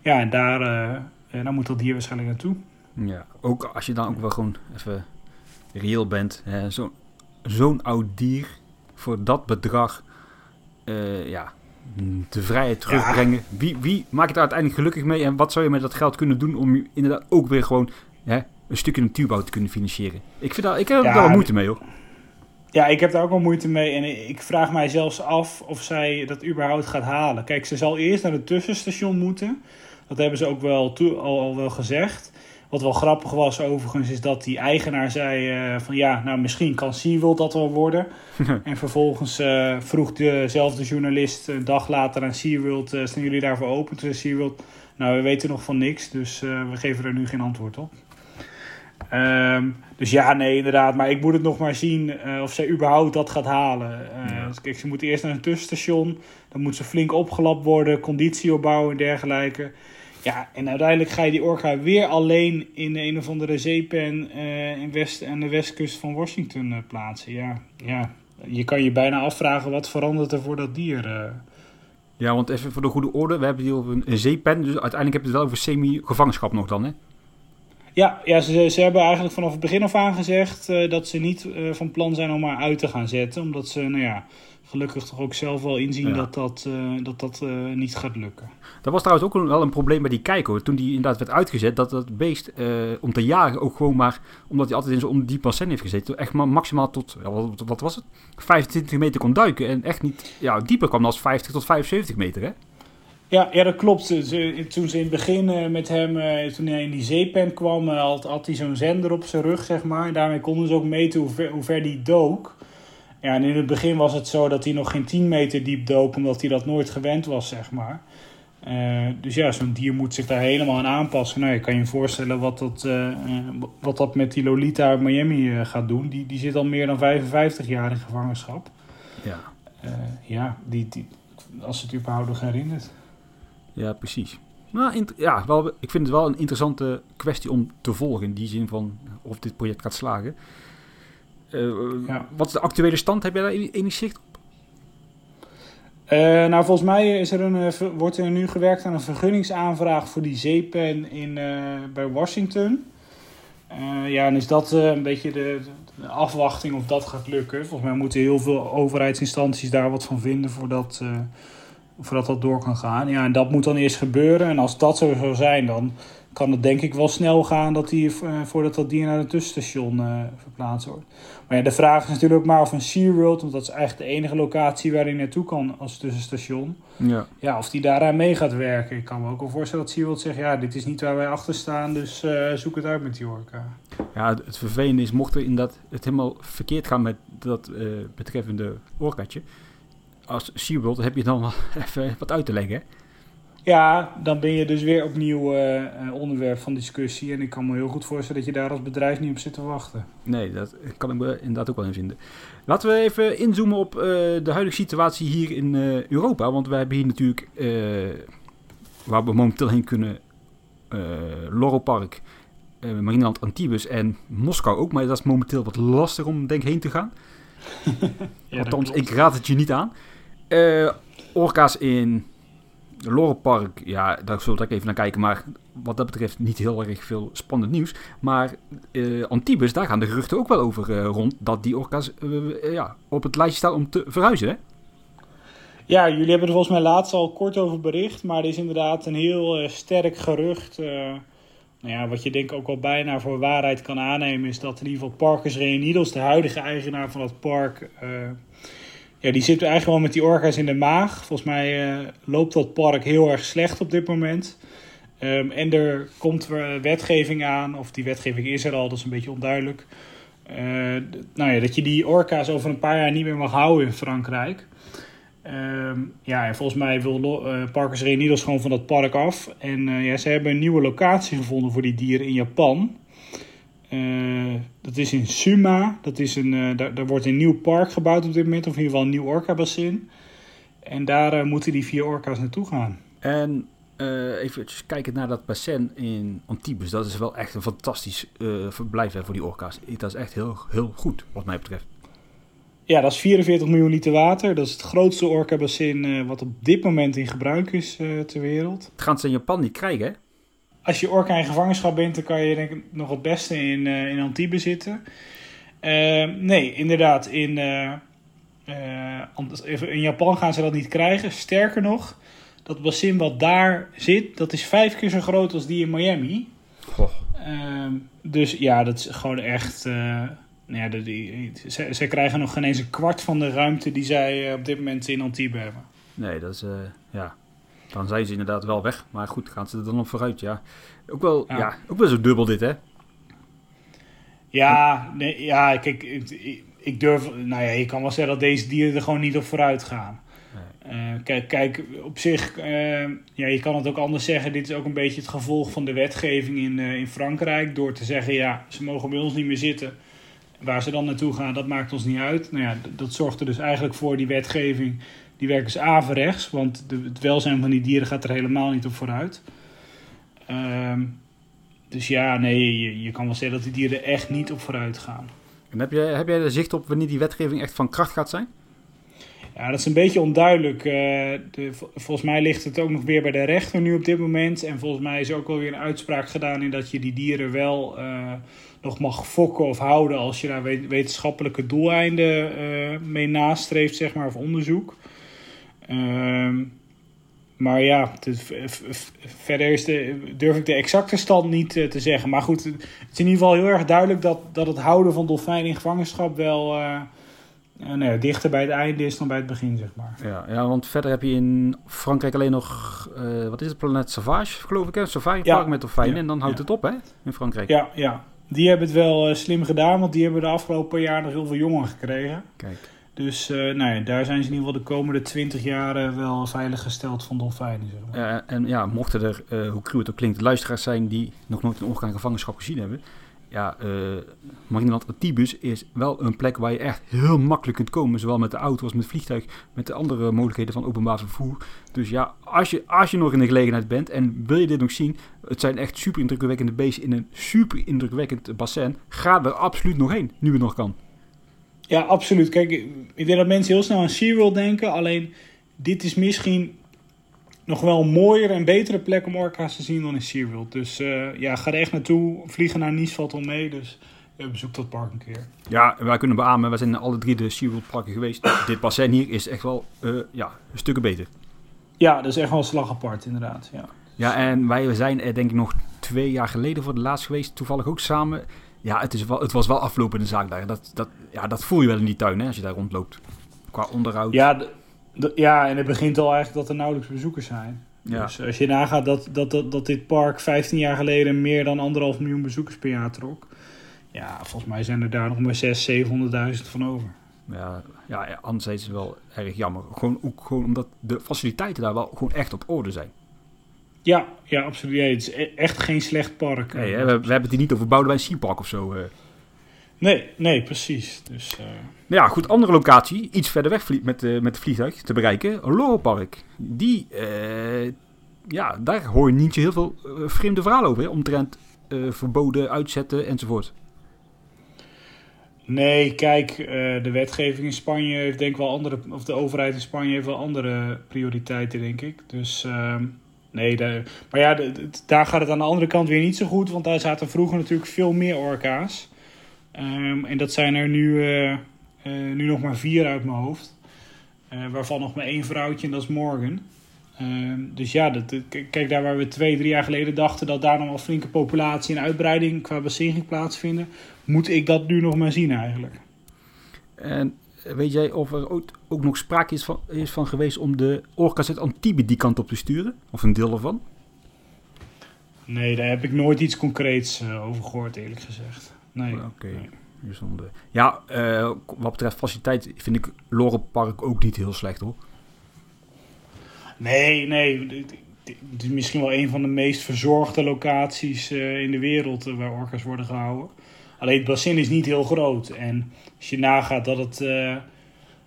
Ja, en daar, eh, eh, daar moet dat dier waarschijnlijk naartoe. Ja, ook als je dan ook wel gewoon even reëel bent. Zo'n zo'n oud dier voor dat bedrag eh, ja, de vrijheid terugbrengen. Wie, wie maakt het uiteindelijk gelukkig mee en wat zou je met dat geld kunnen doen om je inderdaad ook weer gewoon hè, een stukje natuurbouw te kunnen financieren? Ik, vind dat, ik heb Ja, wel moeite mee hoor. Ja, ik heb daar ook wel moeite mee. En ik vraag mij zelfs af of zij dat überhaupt gaat halen. Kijk, ze zal eerst naar het tussenstation moeten. Dat hebben ze ook wel al, al wel gezegd. Wat wel grappig was overigens, is dat die eigenaar zei eh, van ja, nou misschien kan SeaWorld dat wel worden. en vervolgens eh, vroeg dezelfde journalist een dag later aan SeaWorld, eh staan jullie daarvoor open? Toen zei SeaWorld, nou we weten nog van niks, dus we geven er nu geen antwoord op. Ehm, dus ja, nee, inderdaad. Maar ik moet het nog maar zien eh, of zij überhaupt dat gaat halen. Eh, Ja. dus Kijk, ze moet eerst naar een tussenstation. Dan moet ze flink opgelapt worden, conditie opbouwen en dergelijke. Ja, en uiteindelijk ga je die orka weer alleen in een of andere zeepen eh, in West, aan de westkust van Washington plaatsen. Ja, ja, je kan je bijna afvragen wat verandert er voor dat dier. Ja, want even voor de goede orde, we hebben hier over een, een zeepen, dus uiteindelijk heb je het wel over semi-gevangenschap nog dan hè? Ja, ja ze, ze hebben eigenlijk vanaf het begin af aan gezegd eh, dat ze niet eh, van plan zijn om haar uit te gaan zetten. Omdat ze, nou ja, gelukkig toch ook zelf wel inzien Ja. dat dat, eh, dat, dat niet gaat lukken. Dat was trouwens ook wel een probleem bij die kijker. Toen die inderdaad werd uitgezet, dat dat beest om te jagen ook gewoon maar... Omdat hij altijd in zo'n diep bassin heeft gezeten. Echt maar maximaal tot, ja, wat, wat was het? 25 meter kon duiken. En echt niet, ja, dieper kwam dan als 50 tot 75 meter hè? Ja, ja dat klopt. Ze, toen ze in het begin eh, met hem, eh, toen hij in die zeepen kwam, eh, had, had hij zo'n zender op zijn rug, zeg maar. En daarmee konden ze ook meten hoe ver, hoe ver die dook. Ja, en in het begin was het zo dat hij nog geen 10 meter diep dook, omdat hij dat nooit gewend was, zeg maar. Dus ja, zo'n dier moet zich daar helemaal aan aanpassen. Nou, je kan je voorstellen wat dat, wat dat met die Lolita uit Miami gaat doen. Die, die zit al meer dan 55 jaar in gevangenschap. Ja, ja, die, die, als het überhaupt nog herinnert. Ja precies. Nou, ja, wel, ik vind het wel een interessante kwestie om te volgen. In die zin van of dit project gaat slagen. Eh, Ja. Wat is de actuele stand? Heb jij daar enig zicht op? Eh, nou, volgens mij is er een, eh, wordt er nu gewerkt aan een vergunningsaanvraag voor die zeepen in, bij Washington. Ja, en is dat een beetje de, de afwachting of dat gaat lukken. Volgens mij moeten heel veel overheidsinstanties daar wat van vinden voordat, voordat dat door kan gaan. Ja, en dat moet dan eerst gebeuren. En als dat zo zou zijn, dan kan het denk ik wel snel gaan dat die, eh, voordat dat dier naar een tussenstation eh, verplaatst wordt. Maar ja, de vraag is natuurlijk ook maar of een SeaWorld, want dat is eigenlijk de enige locatie waar hij naartoe kan als tussenstation. Ja. Ja, of die daaraan mee gaat werken. Ik kan me ook wel voorstellen dat SeaWorld zegt, ja, dit is niet waar wij achter staan, dus eh, zoek het uit met die orka. Ja, het, het vervelende is, mocht er inderdaad het helemaal verkeerd gaan met dat betreffende orkaatje. Als SeaWorld heb je dan wel even wat uit te leggen. Ja, dan ben je dus weer opnieuw eh, eh, onderwerp van discussie. En ik kan me heel goed voorstellen dat je daar als bedrijf niet op zit te wachten. Nee, dat kan ik me inderdaad ook wel in vinden. Laten we even inzoomen op eh, de huidige situatie hier in eh, Europa. Want wij hebben hier natuurlijk, eh, waar we momenteel heen kunnen, eh Loro Park, eh Marineland Antibes en Moskou ook. Maar dat is momenteel wat lastig om denk heen te gaan. Ja, Althans, ik raad het je niet aan. Eh, orka's in Loro Park, ja, daar zullen we even naar kijken. Maar wat dat betreft niet heel erg veel spannend nieuws. Maar eh, Antibes, daar gaan de geruchten ook wel over eh, rond. Dat die orka's ja, op het lijstje staan om te verhuizen. Ja, jullie hebben er volgens mij laatst al kort over bericht. Maar er is inderdaad een heel sterk gerucht. nou ja, wat je denk ook wel bijna voor waarheid kan aannemen... is dat in ieder geval Parkers Reunidos, de huidige eigenaar van het park... ja, die zit eigenlijk wel met die orka's in de maag. Volgens mij eh, loopt dat park heel erg slecht op dit moment. Ehm, en er komt wetgeving aan, of die wetgeving is er al, dat is een beetje onduidelijk. D- nou ja, dat je die orka's over een paar jaar niet meer mag houden in Frankrijk. Ehm, ja, en volgens mij wil eh, Parkers Reunidos gewoon van dat park af. En ja, ze hebben een nieuwe locatie gevonden voor die dieren in Japan. Eh, dat is in Suma. Dat is een, eh, daar, daar wordt een nieuw park gebouwd op dit moment, of in ieder geval een nieuw orka-bassin. En daar eh, moeten die vier orka's naartoe gaan. En even kijken naar dat bassin in Antibes. Dat is wel echt een fantastisch verblijf hè, voor die orka's. Dat is echt heel, heel goed, wat mij betreft. Ja, dat is 44 miljoen liter water. Dat is het grootste orka-bassin eh, wat op dit moment in gebruik is ter wereld. Het gaan ze in Japan niet krijgen, hè? Als je orka in gevangenschap bent, dan kan je denk ik nog het beste in, eh in Antibes zitten. Eh, nee, inderdaad. In, eh, in Japan gaan ze dat niet krijgen. Sterker nog, dat bassin wat daar zit, dat is vijf keer zo groot als die in Miami. Goh. Ehm, dus ja, dat is gewoon echt. nou ja, de, die, ze, ze krijgen nog geen eens een kwart van de ruimte die zij op dit moment in Antibes hebben. Nee, dat is, ja. Dan zijn ze inderdaad wel weg. Maar goed, gaan ze er dan op vooruit, ja. Ook wel, ja. Ja. ook wel zo dubbel dit, hè? Ja, nee, ja kijk, ik, ik- durf. Nou ja, je kan wel zeggen dat deze dieren er gewoon niet op vooruit gaan. Eh, kijk, kijk, op zich, eh, ja, je kan het ook anders zeggen. Dit is ook een beetje het gevolg van de wetgeving in, eh, in Frankrijk. Door te zeggen, ja, ze mogen bij ons niet meer zitten. Waar ze dan naartoe gaan, dat maakt ons niet uit. Nou ja, dat zorgt er dus eigenlijk voor die wetgeving. Die werkt dus averechts, want de, het welzijn van die dieren gaat er helemaal niet op vooruit. Ehm, dus ja, nee, je, je kan wel zeggen dat die dieren er echt niet op vooruit gaan. En heb jij, heb jij er zicht op wanneer die wetgeving echt van kracht gaat zijn? Ja, dat is een beetje onduidelijk. Eh, de, volgens mij ligt het ook nog weer bij de rechter nu op dit moment. En volgens mij is er ook wel weer een uitspraak gedaan in dat je die dieren wel eh, nog mag fokken of houden als je daar we- wetenschappelijke doeleinden eh, mee nastreeft, zeg maar, of onderzoek. Ehm, maar ja, verder is de, durf ik de exacte stand niet eh, te zeggen. Maar goed, het is in ieder geval heel erg duidelijk dat, dat het houden van dolfijnen in gevangenschap wel eh, eh, dichter bij het einde is dan bij het begin, zeg maar. Ja, ja, want verder heb je in Frankrijk alleen nog, wat is het, Planet Sauvage, geloof ik, hè? Safari Ja. Park met dolfijnen. Ja. En dan houdt Ja. het op, hè? In Frankrijk. Ja, ja. Die hebben het wel slim gedaan, want die hebben de afgelopen jaar nog heel veel jongen gekregen. Kijk. Dus eh, nou ja, daar zijn ze in ieder geval de komende 20 jaar wel veilig gesteld van dolfijnen. Zeg maar. Eh, en ja, mochten er, eh, hoe cruel het ook klinkt, luisteraars zijn die nog nooit een in gevangenschap gezien hebben. Ja, eh Marineland Antibus is wel een plek waar je echt heel makkelijk kunt komen. Zowel met de auto als met het vliegtuig, met de andere mogelijkheden van openbaar vervoer. Dus ja, als je, als je nog in de gelegenheid bent en wil je dit nog zien, het zijn echt super indrukwekkende beesten in een super indrukwekkend bassin. Ga er absoluut nog heen, nu het nog kan. Ja, absoluut. Kijk, ik denk dat mensen heel snel aan SeaWorld denken. Alleen, dit is misschien nog wel een mooiere en betere plek om orka's te zien dan in SeaWorld. Dus eh, ja, ga er echt naartoe. Vliegen naar Nice valt al mee, dus eh, bezoek dat park een keer. Ja, wij kunnen beamen, wij zijn in alle drie de SeaWorld parken geweest. Dit bassin hier is echt wel eh, ja, een stukken beter. Ja, dat is echt wel een slag apart, inderdaad. Ja. Ja, en wij zijn er denk ik nog twee jaar geleden voor de laatst geweest. Toevallig ook samen. Ja, het, is wel, het was wel aflopende zaak daar. Dat, dat, ja, dat voel je wel in die tuin hè, als je daar rondloopt. Qua onderhoud. Ja, ja, en het begint al eigenlijk dat er nauwelijks bezoekers zijn. Ja. Dus als je nagaat dat, dat, dat, dat dit park 15 jaar geleden meer dan anderhalf miljoen bezoekers per jaar trok. Ja, volgens mij zijn er daar nog maar 600.000, 700.000 van over. Ja, ja, anderzijds is het wel erg jammer. Gewoon, ook gewoon omdat de faciliteiten daar wel gewoon echt op orde zijn. Ja, ja, absoluut. Ja, het is e- echt geen slecht park. Nee, hè, we, we hebben het hier niet over Boudewijn Sea Park of zo. eh. nee, nee, precies. Dus, eh, Nou ja, goed, andere locatie. Iets verder weg met, eh, met het vliegtuig te bereiken. Lorelpark. Die, eh, ja, daar hoor je niet zo heel veel eh, vreemde verhalen over. Hè? Omtrent eh, verboden, uitzetten enzovoort. nee, kijk, eh, de wetgeving in Spanje heeft denk ik wel andere, of de overheid in Spanje heeft wel andere prioriteiten, denk ik. Dus ehm, nee, maar ja, daar gaat het aan de andere kant weer niet zo goed, want daar zaten vroeger natuurlijk veel meer orka's. Ehm, en dat zijn er nu, eh, eh, nu nog maar vier uit mijn hoofd. Eh, waarvan nog maar één vrouwtje en dat is Morgan. Ehm, dus ja, dat, kijk, daar waar we twee, drie jaar geleden dachten dat daar nog wel flinke populatie en uitbreiding qua bassin ging plaatsvinden, moet ik dat nu nog maar zien eigenlijk. En weet jij of er ook, ook nog sprake is van, is van geweest om de orka's uit Antibes die kant op te sturen? Of een deel ervan? Nee, daar heb ik nooit iets concreets eh, over gehoord, eerlijk gezegd. Nee. Oké. Nee. Bijzonder. Ja, eh, wat betreft faciliteit vind ik Lorenpark ook niet heel slecht hoor. Nee, nee. Het is misschien wel een van de meest verzorgde locaties eh, in de wereld waar orka's worden gehouden. Alleen het bassin is niet heel groot. En als je nagaat dat het, eh,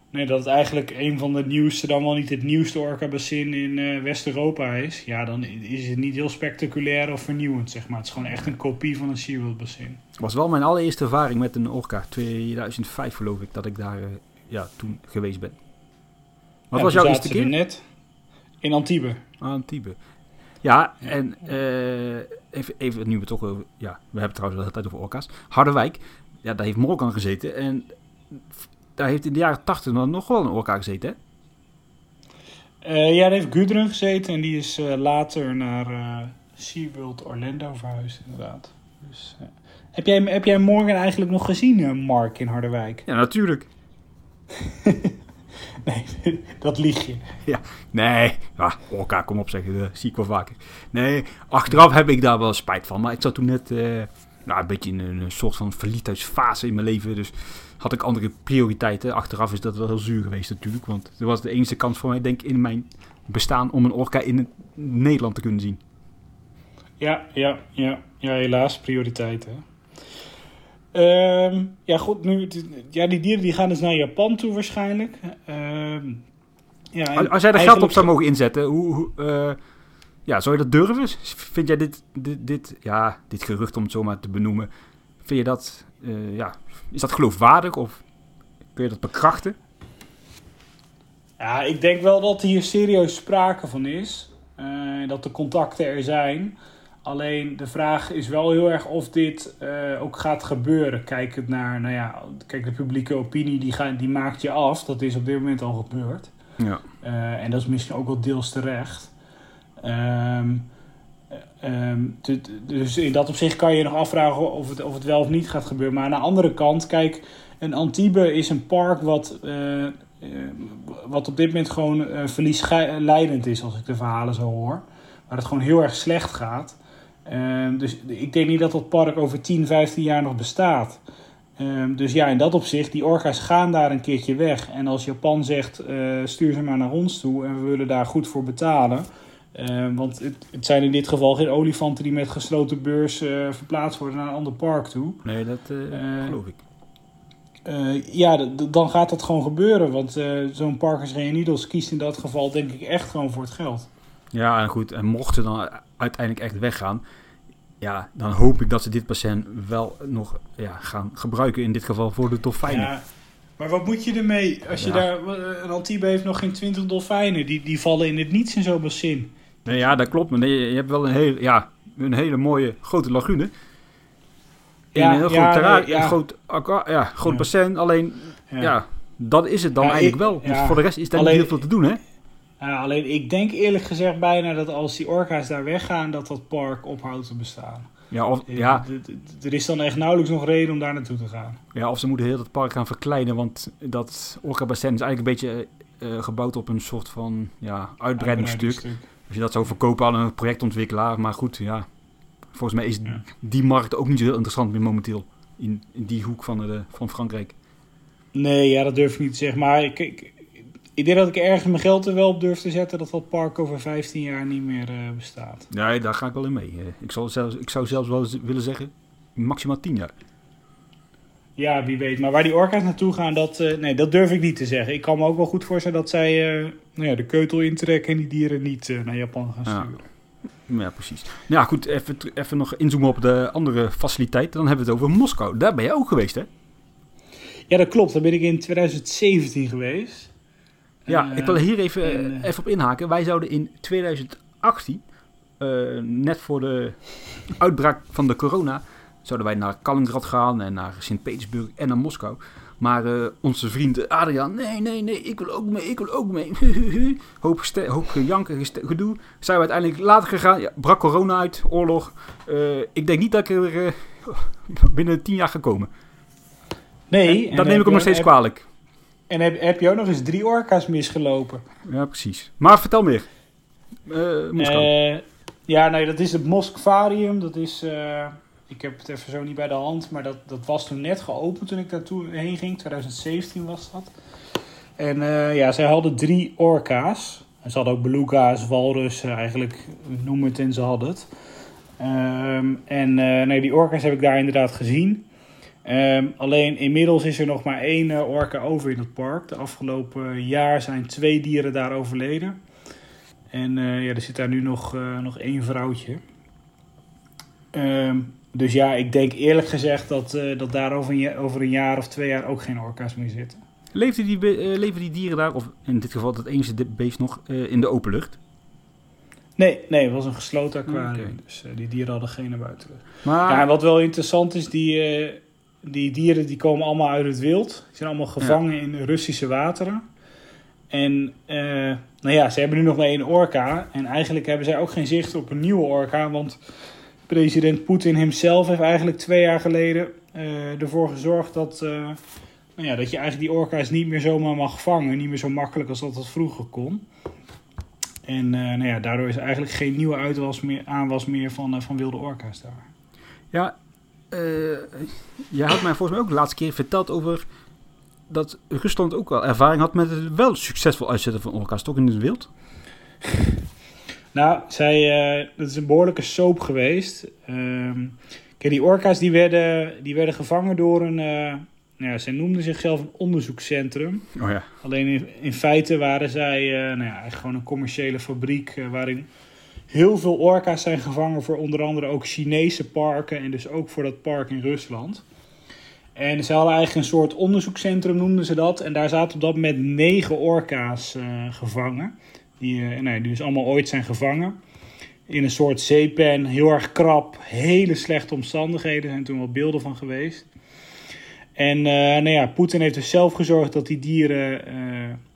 nee, dat het eigenlijk een van de nieuwste, dan wel niet het nieuwste orka-bassin in eh, West-Europa is. Ja, dan is het niet heel spectaculair of vernieuwend, zeg maar. Het is gewoon echt een kopie van een SeaWorld-bassin. Het was wel mijn allereerste ervaring met een orka. 2005 geloof ik dat ik daar eh, ja, toen geweest ben. Wat Ja, was jouw eerste er keer? net in Antibes. Antibes. Ja, en even, even nu we toch over... Ja, we hebben het trouwens de hele tijd over orka's. Harderwijk, ja, daar heeft Morgan gezeten. En daar heeft in de jaren 80 nog- nog wel een orka gezeten, hè? Eh, ja, daar heeft Gudrun gezeten en die is eh, later naar eh SeaWorld Orlando verhuisd, inderdaad. Dus, heb, jij, heb jij morgen eigenlijk nog gezien, Mark, in Harderwijk? Ja, natuurlijk. Nee, dat lieg je. Ja, nee. Ja, orka, kom op zeggen, dat zie ik wel vaker. Nee, achteraf heb ik daar wel spijt van. Maar ik zat toen net eh, nou, een beetje in een, soort van verliefdheidsfase in mijn leven. Dus had ik andere prioriteiten. Achteraf is dat wel heel zuur geweest natuurlijk. Want er was de enige kans voor mij, denk ik, in mijn bestaan om een orka in Nederland te kunnen zien. Ja, ja, ja, ja, helaas, prioriteiten. Ehm, ja, goed, nu, ja, die dieren die gaan dus naar Japan toe waarschijnlijk. Ehm, ja, Als, als jij er geld op zou mogen inzetten, hoe, hoe, eh, ja, zou je dat durven? Vind jij dit, dit, dit, ja, dit gerucht, om het zo maar te benoemen, vind je dat, eh, ja, is dat geloofwaardig of kun je dat bekrachten? Ja, ik denk wel dat hier serieus sprake van is. eh, dat de contacten er zijn. Alleen de vraag is wel heel erg of dit eh, ook gaat gebeuren. Kijk het naar, nou ja, kijk de publieke opinie die, gaat, die maakt je af. Dat is op dit moment al gebeurd. Ja. Eh, en dat is misschien ook wel deels terecht. Ehm, eh, ehm, dus in dat opzicht kan je nog afvragen of het, of het wel of niet gaat gebeuren. Maar aan de andere kant, kijk, een Antibes is een park wat, eh, wat op dit moment gewoon verliesleidend is, als ik de verhalen zo hoor. Waar het gewoon heel erg slecht gaat. Ehm, dus ik denk niet dat dat park over 10, 15 jaar nog bestaat. Ehm, dus ja, in dat opzicht, die orka's gaan daar een keertje weg. En als Japan zegt, eh, stuur ze maar naar ons toe en we willen daar goed voor betalen. Ehm, want het, het zijn in dit geval geen olifanten die met gesloten beurs eh, verplaatst worden naar een ander park toe. Nee, dat eh, geloof ik. Ja, dan gaat dat gewoon gebeuren. Want zo'n Parkers Reunidos kiest in dat geval denk ik echt gewoon voor het geld. Ja, en goed. En mocht ze dan uiteindelijk echt weggaan, ja, dan hoop ik dat ze dit bassin wel nog ja, gaan gebruiken. In dit geval voor de dolfijnen. Ja, maar wat moet je ermee? Als je Ja. daar, eh, een Antibe heeft nog geen 20 dolfijnen. Die, die vallen in het niets in zo'n bassin. Nee, ja, dat klopt. Maar nee, je hebt wel een, heel, ja, een hele mooie grote lagune. In Ja, een heel groot terrein, nee, een groot, ja, groot bassin. Alleen, ja. dat is het dan eigenlijk wel. Ja. voor de rest is daar Alleen- niet heel veel te doen, hè? Alleen ik denk eerlijk gezegd bijna dat als die orka's daar weggaan, dat dat park ophoudt te bestaan. Ja, of, Eh, ja, Er is dan echt nauwelijks nog reden om daar naartoe te gaan. ja, of ze moeten heel het park gaan verkleinen. Want dat Orca-bassin is eigenlijk een beetje eh, gebouwd op een soort van ja, uitbreidingsstuk. Als je dat zou verkopen aan een projectontwikkelaar. Maar goed, ja. Volgens mij is Ja. die markt ook niet zo heel interessant meer momenteel. In, in die hoek van, de, van Frankrijk. Nee, ja, dat durf ik niet te zeggen. Maar ik, ik, ik denk dat ik ergens mijn geld er wel op durf te zetten dat dat park over 15 jaar niet meer eh, bestaat. Nee, daar ga ik wel in mee. Eh, Ik, zal zelfs, ik zou zelfs wel willen zeggen, maximaal 10 jaar. Ja, wie weet. Maar waar die orka's naartoe gaan, dat, eh, nee, dat durf ik niet te zeggen. Ik kan me ook wel goed voorstellen dat zij eh, nou ja, de keutel intrekken en die dieren niet naar Japan gaan Ja. sturen. Ja, precies. Nou ja, goed, even, even nog inzoomen op de andere faciliteit. Dan hebben we het over Moskou. Daar ben je ook geweest, hè? Ja, dat klopt. Daar ben ik in 2017 geweest. Ja, Eh, ik wil hier even, eh, en, eh, even op inhaken. Wij zouden in 2018, eh, net voor de uitbraak van de corona, zouden wij naar Kaliningrad gaan en naar Sint-Petersburg en naar Moskou. Maar eh, onze vriend Adriaan, nee, nee, nee, ik wil ook mee, ik wil ook mee. hoop, hoop gejanken, gedoe. Zijn we uiteindelijk later gegaan. Ja, brak corona uit, oorlog. Eh, ik denk niet dat ik er binnen tien jaar ga komen. nee, dat en neem heb ik hem nog steeds heb- kwalijk. En heb, heb je ook nog eens drie orka's misgelopen? Ja, precies. Maar vertel meer. Eh. Eh, ja, nee, dat is het Moskvarium. Dat is, eh, ik heb het even zo niet bij de hand, maar dat, dat was toen net geopend toen ik daartoe heen ging. 2017 was dat. En ja, zij hadden drie orka's. En ze hadden ook beluga's, walrussen, eigenlijk noem het en ze hadden het. Ehm, en nee, die orka's heb ik daar inderdaad gezien. Ehm, alleen inmiddels is er nog maar één eh, orka over in het park. De afgelopen jaar zijn twee dieren daar overleden. En eh, ja, er zit daar nu nog, eh, nog één vrouwtje. Ehm, dus ja, ik denk eerlijk gezegd dat, eh, dat daar over een, over een jaar of twee jaar ook geen orka's meer zitten. Leefden die, eh, leven die dieren daar, of in dit geval dat enige di- beest nog, eh, in de open lucht? Nee, nee, het was een gesloten aquarium. Dus eh, die dieren hadden geen naar buiten. Maar, Ja, wat wel interessant is, die, eh, die dieren die komen allemaal uit het wild. Die zijn allemaal gevangen in Russische wateren. En eh, nou ja, ze hebben nu nog maar één orka. En eigenlijk hebben zij ook geen zicht op een nieuwe orka. Want president Poetin hemzelf heeft eigenlijk twee jaar geleden eh, ervoor gezorgd dat, eh, nou ja, dat je eigenlijk die orka's niet meer zomaar mag vangen. Niet meer zo makkelijk als dat dat vroeger kon. En nou ja, daardoor is eigenlijk geen nieuwe uitwas meer, aanwas meer van, van wilde orka's daar. ja, jij had mij volgens mij ook de laatste keer verteld over dat Rusland ook wel ervaring had met het wel succesvol uitzetten van orka's, toch in het wild? Nou, zij, eh, dat is een behoorlijke soap geweest. Ehm, kijk, die orka's die werden, die werden gevangen door een... eh, nou ja, zij noemden zichzelf een onderzoekscentrum. Oh ja. Alleen in, in feite waren zij eh, nou ja, eigenlijk gewoon een commerciële fabriek... eh, waarin heel veel orka's zijn gevangen voor onder andere ook Chinese parken... en dus ook voor dat park in Rusland. En ze hadden eigenlijk een soort onderzoekscentrum, noemden ze dat. En daar zaten op dat moment negen orka's eh, gevangen. Die, eh, nee, die dus allemaal ooit zijn gevangen. In een soort zeepen, heel erg krap, hele slechte omstandigheden. Er zijn toen wel beelden van geweest. En eh, nou ja, Poetin heeft dus zelf gezorgd dat die dieren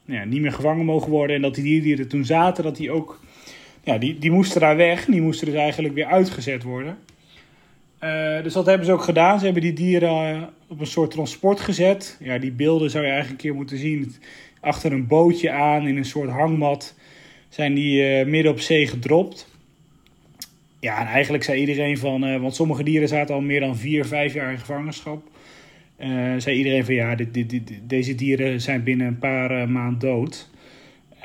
nou ja, niet meer gevangen mogen worden. En dat die dieren die er toen zaten, dat die ook... Ja, die, die moesten daar weg. Die moesten dus eigenlijk weer uitgezet worden. Eh, dus dat hebben ze ook gedaan. Ze hebben die dieren eh, op een soort transport gezet. Ja, die beelden zou je eigenlijk een keer moeten zien. Achter een bootje aan, in een soort hangmat, zijn die eh, midden op zee gedropt. Ja, en eigenlijk zei iedereen van... want sommige dieren zaten al meer dan vier, vijf jaar in gevangenschap. zei iedereen van ja, dit, deze dieren zijn binnen een paar maanden dood.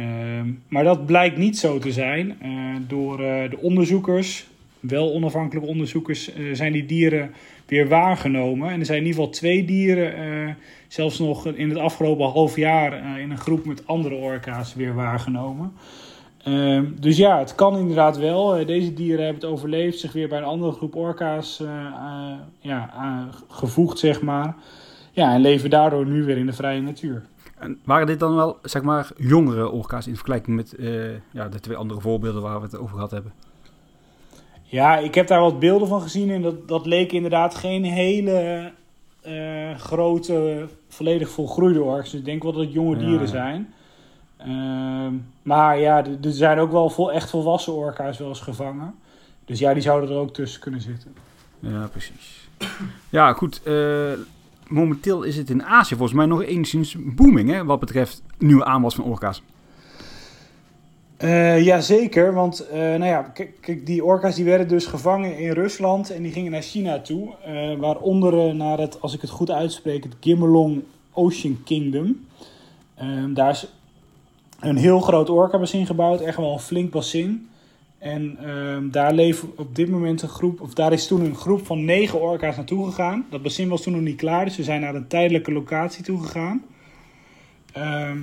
Ehm, maar dat blijkt niet zo te zijn. Eh, door eh, de onderzoekers, wel onafhankelijke onderzoekers, eh, zijn die dieren weer waargenomen. En er zijn in ieder geval twee dieren, zelfs nog in het afgelopen half jaar, in een groep met andere orka's weer waargenomen. Ehm, dus ja, het kan inderdaad wel. Deze dieren hebben het overleefd, zich weer bij een andere groep orka's ja, gevoegd, zeg maar. Ja, en leven daardoor nu weer in de vrije natuur. En waren dit dan wel, zeg maar, jongere orka's in vergelijking met eh, ja, de twee andere voorbeelden waar we het over gehad hebben? Ja, ik heb daar wat beelden van gezien en dat, dat leek inderdaad geen hele eh, grote, volledig volgroeide orks. Dus ik denk wel dat het jonge Ja, dieren zijn. Ehm, maar ja, er er zijn ook wel vol, echt volwassen orka's wel eens gevangen. Dus ja, die zouden er ook tussen kunnen zitten. Ja, precies. Ja, goed. eh, momenteel is het in Azië volgens mij nog enigszins booming, hè, wat betreft nieuwe aanwas van orka's. Eh Jazeker, want eh, nou ja, kijk, die orka's die werden dus gevangen in Rusland en die gingen naar China toe. eh, waaronder naar het, als ik het goed uitspreek, het Gimelong Ocean Kingdom. Ehm, daar is een heel groot orka-bassin gebouwd, echt wel een flink bassin. En ehm, daar leven op dit moment een groep, of daar is toen een groep van negen orka's naartoe gegaan. Dat bassin was toen nog niet klaar, dus ze zijn naar een tijdelijke locatie toe gegaan. Ehm,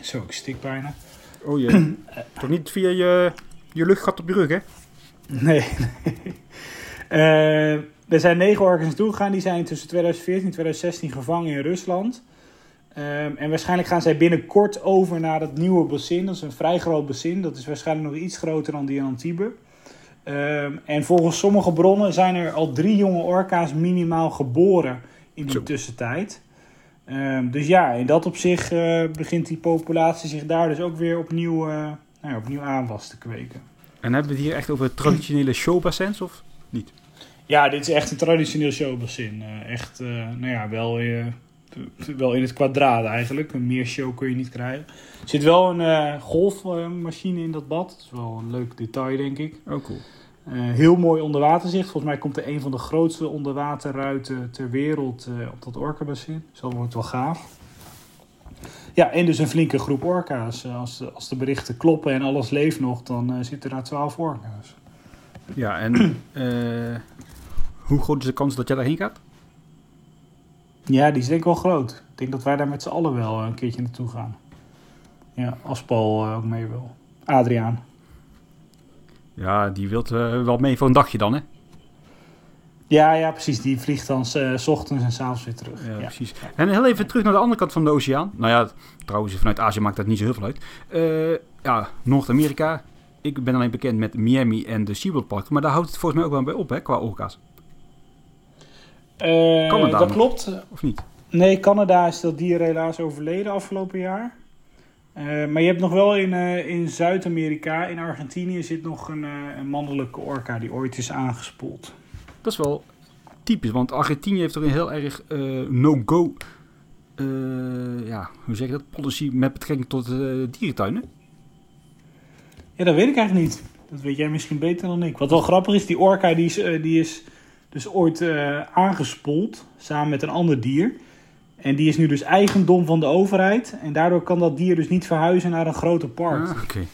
zo, ik stik bijna. Oh jee. Toch niet via je, je luchtgat op je rug, hè? Nee. nee. Eh, er zijn negen orka's naartoe gegaan. Die zijn tussen 2014 en 2016 gevangen in Rusland. Ehm, en waarschijnlijk gaan zij binnenkort over naar het nieuwe bassin. Dat is een vrij groot bassin. Dat is waarschijnlijk nog iets groter dan die in Antibes. Ehm, en volgens sommige bronnen zijn er al drie jonge orka's minimaal geboren in die Zo. tussentijd. Ehm, dus ja, in dat opzicht eh, begint die populatie zich daar dus ook weer opnieuw, eh, nou ja, opnieuw aanwas te kweken. En hebben we het hier echt over traditionele showbassins, of? Ja, dit is echt een traditioneel showbassin. Eh, echt, nou ja, wel, wel in het kwadraat eigenlijk. Een meer show kun je niet krijgen. Er zit wel een eh, golfmachine in dat bad. Dat is wel een leuk detail, denk ik. Oh, cool. Eh, heel mooi onderwaterzicht. Volgens mij komt er een van de grootste onderwaterruiten ter wereld eh, op dat orcabassin. Dus dat wordt wel gaaf. Ja, en dus een flinke groep orka's. Als, de, als de berichten kloppen en alles leeft nog, dan zitten er daar twaalf orka's. Ja, en hoe groot is de kans dat jij daarheen gaat? Ja, die is denk ik wel groot. Ik denk dat wij daar met z'n allen wel een keertje naartoe gaan. Ja, als Paul eh, ook mee wil. Adriaan. Ja, die wilt eh, wel mee voor een dagje dan, hè? Ja, ja, precies. Die vliegt dan eh, s ochtends en s'avonds weer terug. Ja, Ja. precies. En heel even terug naar de andere kant van de oceaan. Nou ja, trouwens, vanuit Azië maakt dat niet zo heel veel uit. Eh, ja, Noord-Amerika. Ik ben alleen bekend met Miami en de SeaWorld Park. Maar daar houdt het volgens mij ook wel bij op, hè, qua orka's. Eh, Canada dat klopt. Of niet? Nee, Canada is dat dier helaas overleden afgelopen jaar. Eh, maar je hebt nog wel in, eh, in Zuid-Amerika, in Argentinië, zit nog een, een mannelijke orka die ooit is aangespoeld. Dat is wel typisch, want Argentinië heeft toch een heel erg no-go... ja, hoe zeg je dat? Policy met betrekking tot dierentuinen. Ja, dat weet ik eigenlijk niet. Dat weet jij misschien beter dan ik. Wat wel grappig is, die orka die is, die is dus ooit eh, aangespoeld samen met een ander dier. En die is nu dus eigendom van de overheid. En daardoor kan dat dier dus niet verhuizen naar een groter park. Ah, Oké.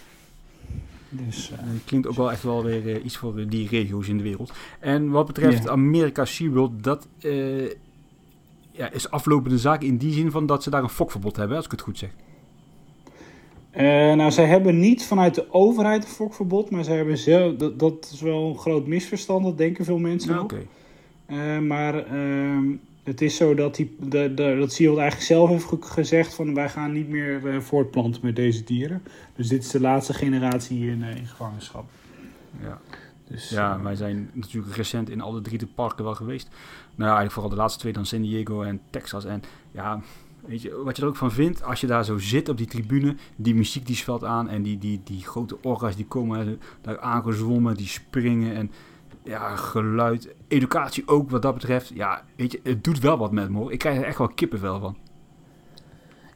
Dus, eh, klinkt ook wel echt wel weer eh, iets voor die regio's in de wereld. En wat betreft. Amerika SeaWorld, dat ja, is aflopende zaak in die zin van dat ze daar een fokverbod hebben, als ik het goed zeg. Eh, nou, zij hebben niet vanuit de overheid een fokverbod, maar zij hebben zelf, dat, dat is wel een groot misverstand, dat denken veel mensen. Oké. Eh, maar ehm, het is zo dat, die, de, de, dat eigenlijk zelf heeft ge- gezegd van wij gaan niet meer eh, voortplanten met deze dieren. Dus dit is de laatste generatie in, eh, in gevangenschap. Ja. Dus, ja, wij zijn natuurlijk recent in alle drie de parken wel geweest. Nou ja, eigenlijk vooral de laatste twee dan San Diego en Texas. En ja, weet je, wat je er ook van vindt, als je daar zo zit op die tribune, die muziek die zwelt aan en die, die, die grote orga's die komen daar aangezwommen, die springen en ja, geluid, educatie ook wat dat betreft. Ja, weet je, het doet wel wat met me. Ik krijg er echt wel kippenvel van.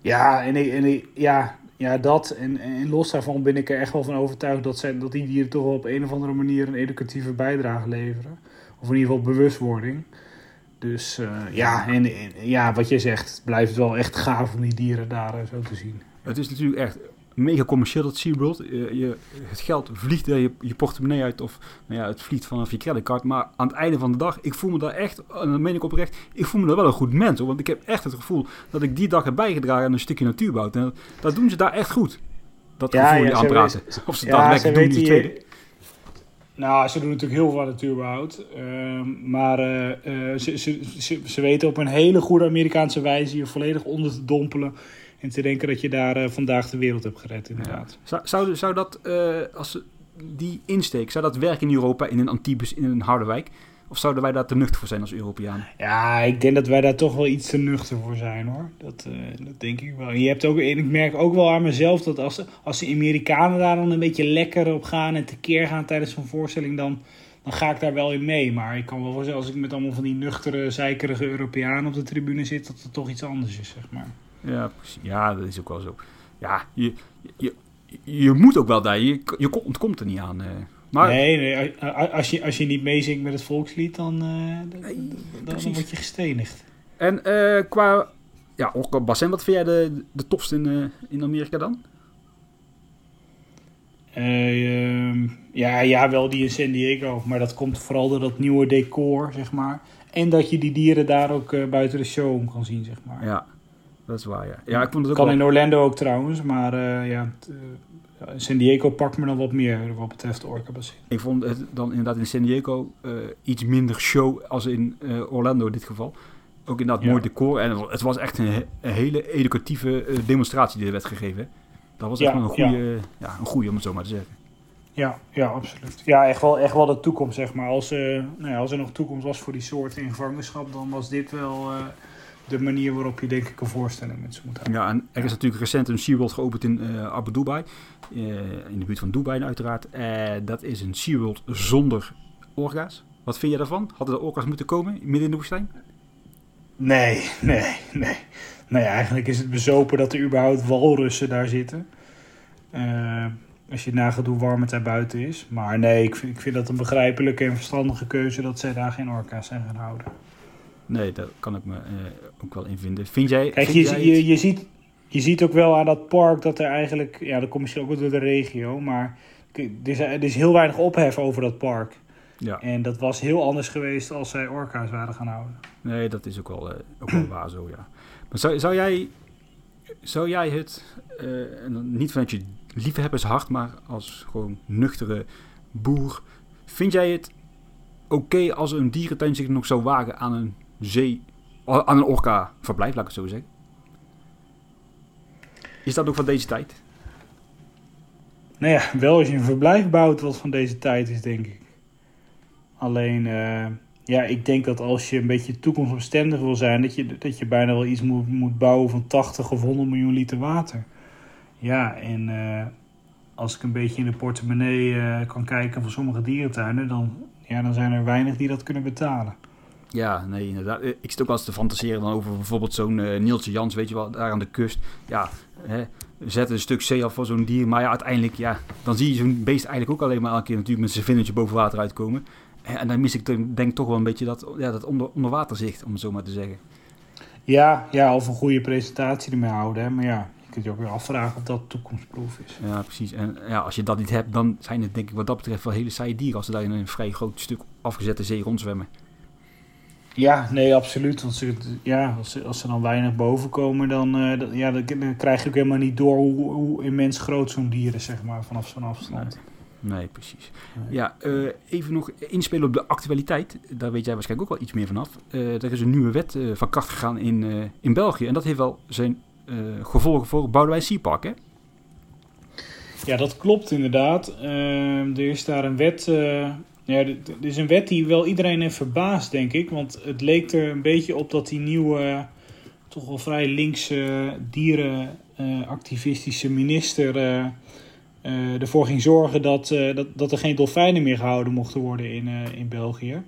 Ja, en, ik- en ik- ja, ja, dat. En, en los daarvan ben ik er echt wel van overtuigd dat, zij, dat die dieren toch wel op een of andere manier een educatieve bijdrage leveren. Of in ieder geval bewustwording. Dus eh, ja, en, en ja, wat je zegt, blijft het wel echt gaaf om die dieren daar eh, zo te zien. Het is natuurlijk echt mega commercieel dat SeaWorld. Je, je, het geld vliegt je, je portemonnee uit of nou ja, het vliegt vanaf je creditcard. Maar aan het einde van de dag, ik voel me daar echt, en dat meen ik oprecht, ik voel me daar wel een goed mens. Hoor, want ik heb echt het gevoel dat ik die dag heb bijgedragen aan een stukje natuurbouw. En dat doen ze daar echt goed. Dat Ja, gevoel ja, je aanpraten. Of ze Ja, daadwerkelijk ze doen, die tweede. Nou, ze doen natuurlijk heel veel aan natuurbehoud. ehm, maar eh, eh, ze, ze, ze, ze weten op een hele goede Amerikaanse wijze je volledig onder te dompelen. En te denken dat je daar eh, vandaag de wereld hebt gered, inderdaad. Zou, zou, zou dat, als die insteek, zou dat werken in Europa, in een Antibes, in een Harderwijk? Of zouden wij daar te nuchter voor zijn als Europeanen? Ja, ik denk dat wij daar toch wel iets te nuchter voor zijn hoor. Dat, eh, dat denk ik wel. En je hebt ook, en ik merk ook wel aan mezelf dat als, de- als de Amerikanen daar dan een beetje lekker op gaan en tekeer gaan tijdens zo'n voorstelling, dan, dan ga ik daar wel in mee. Maar ik kan wel voorstellen als ik met allemaal van die nuchtere, zeikerige Europeanen op de tribune zit, dat het toch iets anders is, zeg maar. Ja, precies. ja, dat is ook wel zo. Ja, je, je, je moet ook wel daar, je, je ontkomt er niet aan. eh. Maar nee, nee, als je, als je niet meezingt met het volkslied, dan, eh, dan- Nee, dan, dan precies. word je gestenigd. En eh, qua, ja, Bassin, wat vind jij de, de topste in, eh, in Amerika dan? Eh, ehm, ja, ja, wel die in San Diego. Maar dat komt vooral door dat nieuwe decor, zeg maar. En dat je die dieren daar ook eh, buiten de show om kan zien, zeg maar. Ja, dat is waar, ja. Ja, ik vond het ook kan wel... in Orlando ook trouwens, maar eh, ja, t- San Diego pakt me dan wat meer wat betreft de Orca Bassin. Ik vond het dan inderdaad in San Diego eh, iets minder show als in eh, Orlando in dit geval. Ook inderdaad Ja. mooi decor. En het was echt een, he- een hele educatieve eh, demonstratie die er werd gegeven. Dat was echt Ja, wel een goede, ja. een goede om het zo maar te zeggen. Ja, ja, absoluut. Ja, echt wel, echt wel de toekomst, zeg maar. Als, nou ja, als er nog toekomst was voor die soorten in gevangenschap, dan was dit wel de manier waarop je denk ik een voorstelling met ze moet houden. Ja, en er is natuurlijk recent een SeaWorld geopend in eh, Abu Dhabi. eh, in de buurt van Dubai uiteraard. Eh, dat is een SeaWorld zonder orga's. Wat vind je daarvan? Hadden er orga's moeten komen midden in de woestijn? Nee, nee, nee. Nee, eigenlijk is het bezopen dat er überhaupt walrussen daar zitten. Als je nagaat hoe warm het daar buiten is. Maar nee, ik vind, ik vind dat een begrijpelijke en verstandige keuze dat zij daar geen orka's zijn gaan houden. Nee, daar kan ik me eh, ook wel in vinden. Vind jij... Kijk, vind je, jij je, je, ziet, je ziet ook wel aan dat park dat er eigenlijk... Ja, dat komt misschien ook wel door de regio. Maar er is, er is heel weinig ophef over dat park. Ja. En dat was heel anders geweest als zij orka's waren gaan houden. Nee, dat is ook wel, eh, ook wel waar zo, ja. Maar zou, zou, jij, zou jij het, eh, niet vanuit je liefhebbershart, maar als gewoon nuchtere boer, vind jij het oké als een dierentuin zich nog zou wagen aan een zee, aan een orka verblijf, laat zo zeggen? Is dat ook van deze tijd? Nou ja, wel als je een verblijf bouwt wat van deze tijd is, denk ik. Alleen, eh, ja, ik denk dat als je een beetje toekomstbestendig wil zijn, dat je, dat je bijna wel iets moet, moet bouwen van 80 of 100 miljoen liter water. Ja, en eh, als ik een beetje in de portemonnee eh, kan kijken van sommige dierentuinen, dan, ja, dan zijn er weinig die dat kunnen betalen. Ja, nee, inderdaad. Eh, Ik zit ook wel eens te fantaseren dan over bijvoorbeeld zo'n eh Nieltje Jans, weet je wel, daar aan de kust. Ja, hè, zet een stuk zee af voor zo'n dier. Maar ja, uiteindelijk, ja, dan zie je zo'n beest eigenlijk ook alleen maar elke keer natuurlijk met zijn vinnetje boven water uitkomen. En, en dan mis ik denk ik toch wel een beetje dat, ja, dat onder, onderwaterzicht, om het zo maar te zeggen. Ja, ja, of een goede presentatie ermee houden, hè. maar ja, je kunt je ook weer afvragen of dat toekomstproof is. Ja, precies. En ja, als je dat niet hebt, dan zijn het denk ik wat dat betreft wel hele saaie dieren als ze daar in een vrij groot stuk afgezette zee rondzwemmen. Ja, nee, absoluut. Want ze, ja, als, ze, als ze dan weinig boven komen, dan, eh, dan- ja, dan, dan krijg je ook helemaal niet door hoe, hoe immens groot zo'n dier is, zeg maar, vanaf zo'n afstand. Nee, precies. Nee. Ja, eh, even nog inspelen op de actualiteit. Daar weet jij waarschijnlijk ook wel iets meer vanaf. Eh er is een nieuwe wet van kracht gegaan in, in België. En dat heeft wel zijn gevolgen voor Boudewijn Seapark, hè? Ja, dat klopt inderdaad. Ehm, er is daar een wet. Ja, dit is een wet die wel iedereen heeft verbaasd, denk ik. Want het leek er een beetje op dat die nieuwe, toch wel vrij linkse dierenactivistische minister. eh, eh, ervoor ging zorgen dat, eh, dat, dat er geen dolfijnen meer gehouden mochten worden in, in België.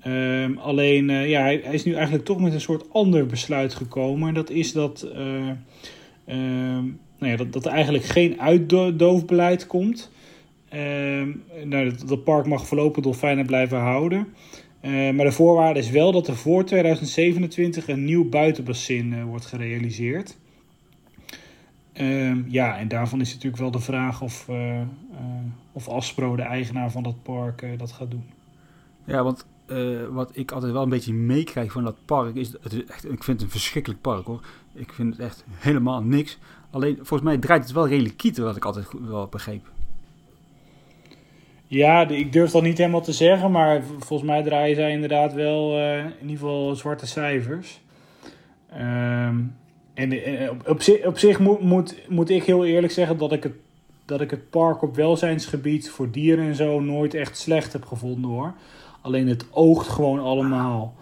Ehm, alleen, ja, hij, is nu eigenlijk toch met een soort ander besluit gekomen. En dat is dat. eh, ehm, nou ja, dat, dat er eigenlijk geen uitdoofbeleid komt. Ehm, nou, dat, dat park mag voorlopig dolfijnen blijven houden. Eh, maar de voorwaarde is wel dat er voor 2027 een nieuw buitenbassin eh, wordt gerealiseerd. Ehm, ja, en daarvan is natuurlijk wel de vraag of, eh, of Aspro, de eigenaar van dat park, dat gaat doen. Ja, want wat ik altijd wel een beetje meekrijg van dat park is, het echt, ik vind het een verschrikkelijk park hoor. Ik vind het echt helemaal niks. Alleen volgens mij draait het wel redelijk kieten, wat ik altijd goed- wel begreep. Ja, ik durf dat niet helemaal te zeggen, maar volgens mij draaien zij inderdaad wel eh, in ieder geval zwarte cijfers. Ehm, en eh, op, op, zich, moet, moet, moet ik heel eerlijk zeggen dat ik, het, dat ik het park op welzijnsgebied voor dieren en zo nooit echt slecht heb gevonden hoor. Alleen het oogt gewoon allemaal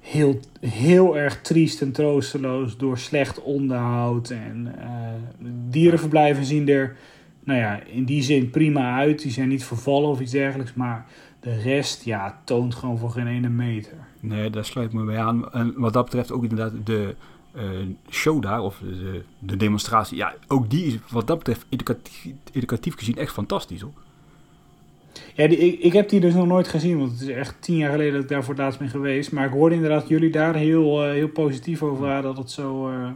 heel, heel erg triest en troosteloos door slecht onderhoud. En eh, dierenverblijven zien er nou ja, in die zin prima uit. Die zijn niet vervallen of iets dergelijks. Maar de rest, ja, toont gewoon voor geen ene meter. Nee, daar sluit ik me bij aan. En wat dat betreft ook inderdaad de eh, show daar, of de, de demonstratie. Ja, ook die is wat dat betreft educatief, educatief gezien echt fantastisch hoor. Ja, die, ik, ik heb die dus nog nooit gezien. Want het is echt tien jaar geleden dat ik daar voor het laatst ben geweest. Maar ik hoorde inderdaad jullie daar heel, eh, heel positief over waren. Dat het zo, eh,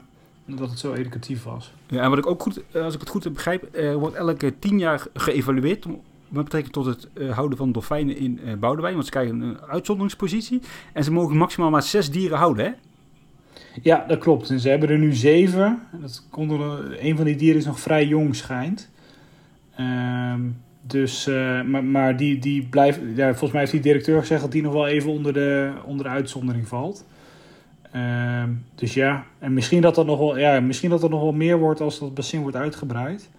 dat het zo educatief was. Ja, en wat ik ook goed, eh, als ik het goed begrijp, er wordt elke tien jaar geëvalueerd met betrekking tot het eh, houden van dolfijnen in eh Boudewijn. Want ze krijgen een uitzonderingspositie en ze mogen maximaal maar zes dieren houden, hè? Ja, dat klopt. En ze hebben er nu zeven. Dat kon er, een van die dieren is nog vrij jong, schijnt. Ehm, dus, eh, maar, maar die, die blijft. Ja, volgens mij heeft die directeur gezegd dat die nog wel even onder de, onder de uitzondering valt. Ehm, dus ja, en misschien dat, er nog wel, ja, misschien dat er nog wel meer wordt als dat bassin wordt uitgebreid.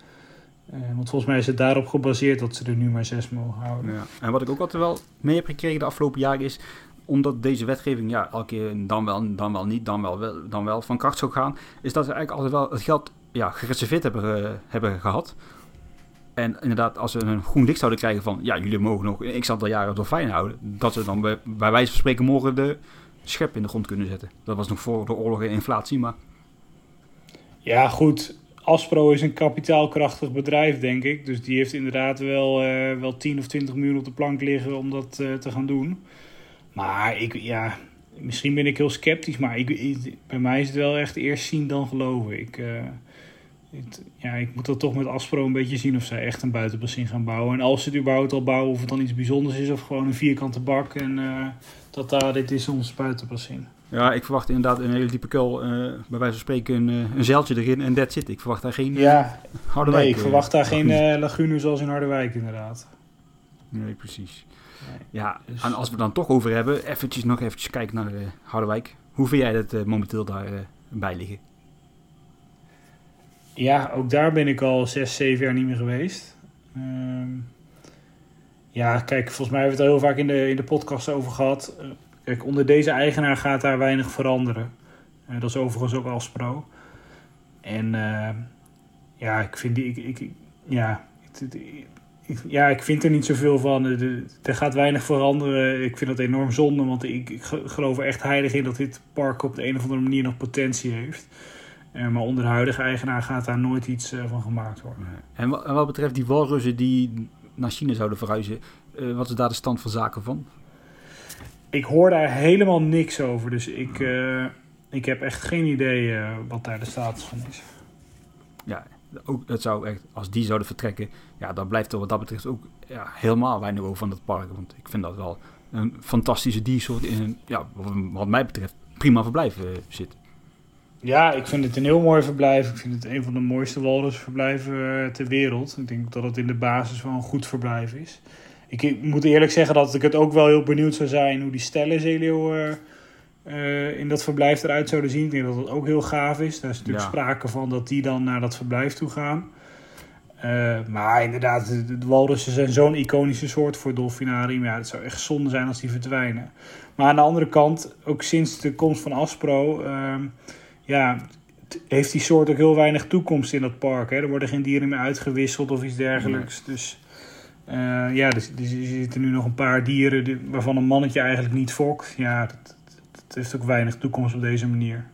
Eh, want volgens mij is het daarop gebaseerd dat ze er nu maar zes mogen houden. Ja. En wat ik ook altijd wel mee heb gekregen de afgelopen jaren is, omdat deze wetgeving ja, elke keer dan wel, dan wel niet, dan wel, wel, dan wel van kracht zou gaan, is dat ze eigenlijk altijd wel het geld ja, gereserveerd hebben, eh, hebben gehad. En inderdaad, als ze een groen licht zouden krijgen van, ja, jullie mogen nog x aantal jaren dolfijn houden, dat ze dan bij, bij wijze van spreken morgen de schep in de grond kunnen zetten. Dat was nog voor de oorlog en inflatie, maar Ja, goed. Aspro is een kapitaalkrachtig bedrijf, denk ik. Dus die heeft inderdaad wel, eh, wel 10 of 20 miljoen op de plank liggen om dat eh, te gaan doen. Maar ik, ja, misschien ben ik heel sceptisch, maar ik, bij mij is het wel echt eerst zien dan geloven. Ik, eh, ja, ik moet dat toch met Aspro een beetje zien of zij echt een buitenbassin gaan bouwen. En als ze het überhaupt al bouwen, of het dan iets bijzonders is of gewoon een vierkante bak. En dat daar, dit is ons buitenbassin. ja, ik verwacht inderdaad een hele diepe kuil, eh, bij wijze van spreken een, eh, een zeiltje erin en that's it. Ik verwacht daar geen eh, Ja, harde nee, ik verwacht daar geen lagune. eh, lagune zoals in Harderwijk inderdaad. Nee, precies. Nee. Ja, Dus- en als we het dan toch over hebben, eventjes nog eventjes kijken naar eh, Harderwijk. Hoe vind jij dat momenteel daar eh, bij liggen? Ja, ook daar ben ik al zes, zeven jaar niet meer geweest. Ehm, ja, kijk, volgens mij hebben we het heel vaak in de, in de podcast over gehad. Eh, Kijk, onder deze eigenaar gaat daar weinig veranderen. Eh, dat is overigens ook Aspro. En eh, ja, ik vind die... Ik, ik, ja, ik, ja, ik vind er niet zoveel van. Er- gaat weinig veranderen. Ik vind dat enorm zonde, want ik, ik ge- geloof er echt heilig in dat dit park op de een of andere manier nog potentie heeft. Maar onder de huidige eigenaar gaat daar nooit iets van gemaakt worden. En wa- en wat betreft die walrussen die naar China zouden verhuizen, eh, wat is daar de stand van zaken van? Ik hoor daar helemaal niks over, dus ik, eh, ik heb echt geen idee eh, wat daar de status van is. Ja, ook, het zou echt, als die zouden vertrekken, ja, dan blijft er wat dat betreft ook ja, helemaal weinig over van dat park. Want ik vind dat wel een fantastische diersoort in een, ja, wat, mij betreft, prima verblijf zit. Ja, ik vind het een heel mooi verblijf. Ik vind het een van de mooiste walrusverblijven eh, ter wereld. Ik denk dat het in de basis wel een goed verblijf is. Ik, ik moet eerlijk zeggen dat ik het ook wel heel benieuwd zou zijn hoe die stellenzeeleeuw eh eh, in dat verblijf eruit zouden zien. Ik denk dat dat ook heel gaaf is. Daar is natuurlijk Ja. sprake van dat die dan naar dat verblijf toe gaan. Maar inderdaad, de, de walrussen zijn zo'n iconische soort voor dolfinarium. Ja, het zou echt zonde zijn als die verdwijnen. Maar aan de andere kant, ook sinds de komst van Aspro... ja, heeft die soort ook heel weinig toekomst in dat park. Hè? Er worden geen dieren meer uitgewisseld of iets dergelijks. Dus eh, ja, dus, dus er zitten nu nog een paar dieren die- waarvan een mannetje eigenlijk niet fokt. Ja, dat, dat, heeft ook weinig toekomst op deze manier.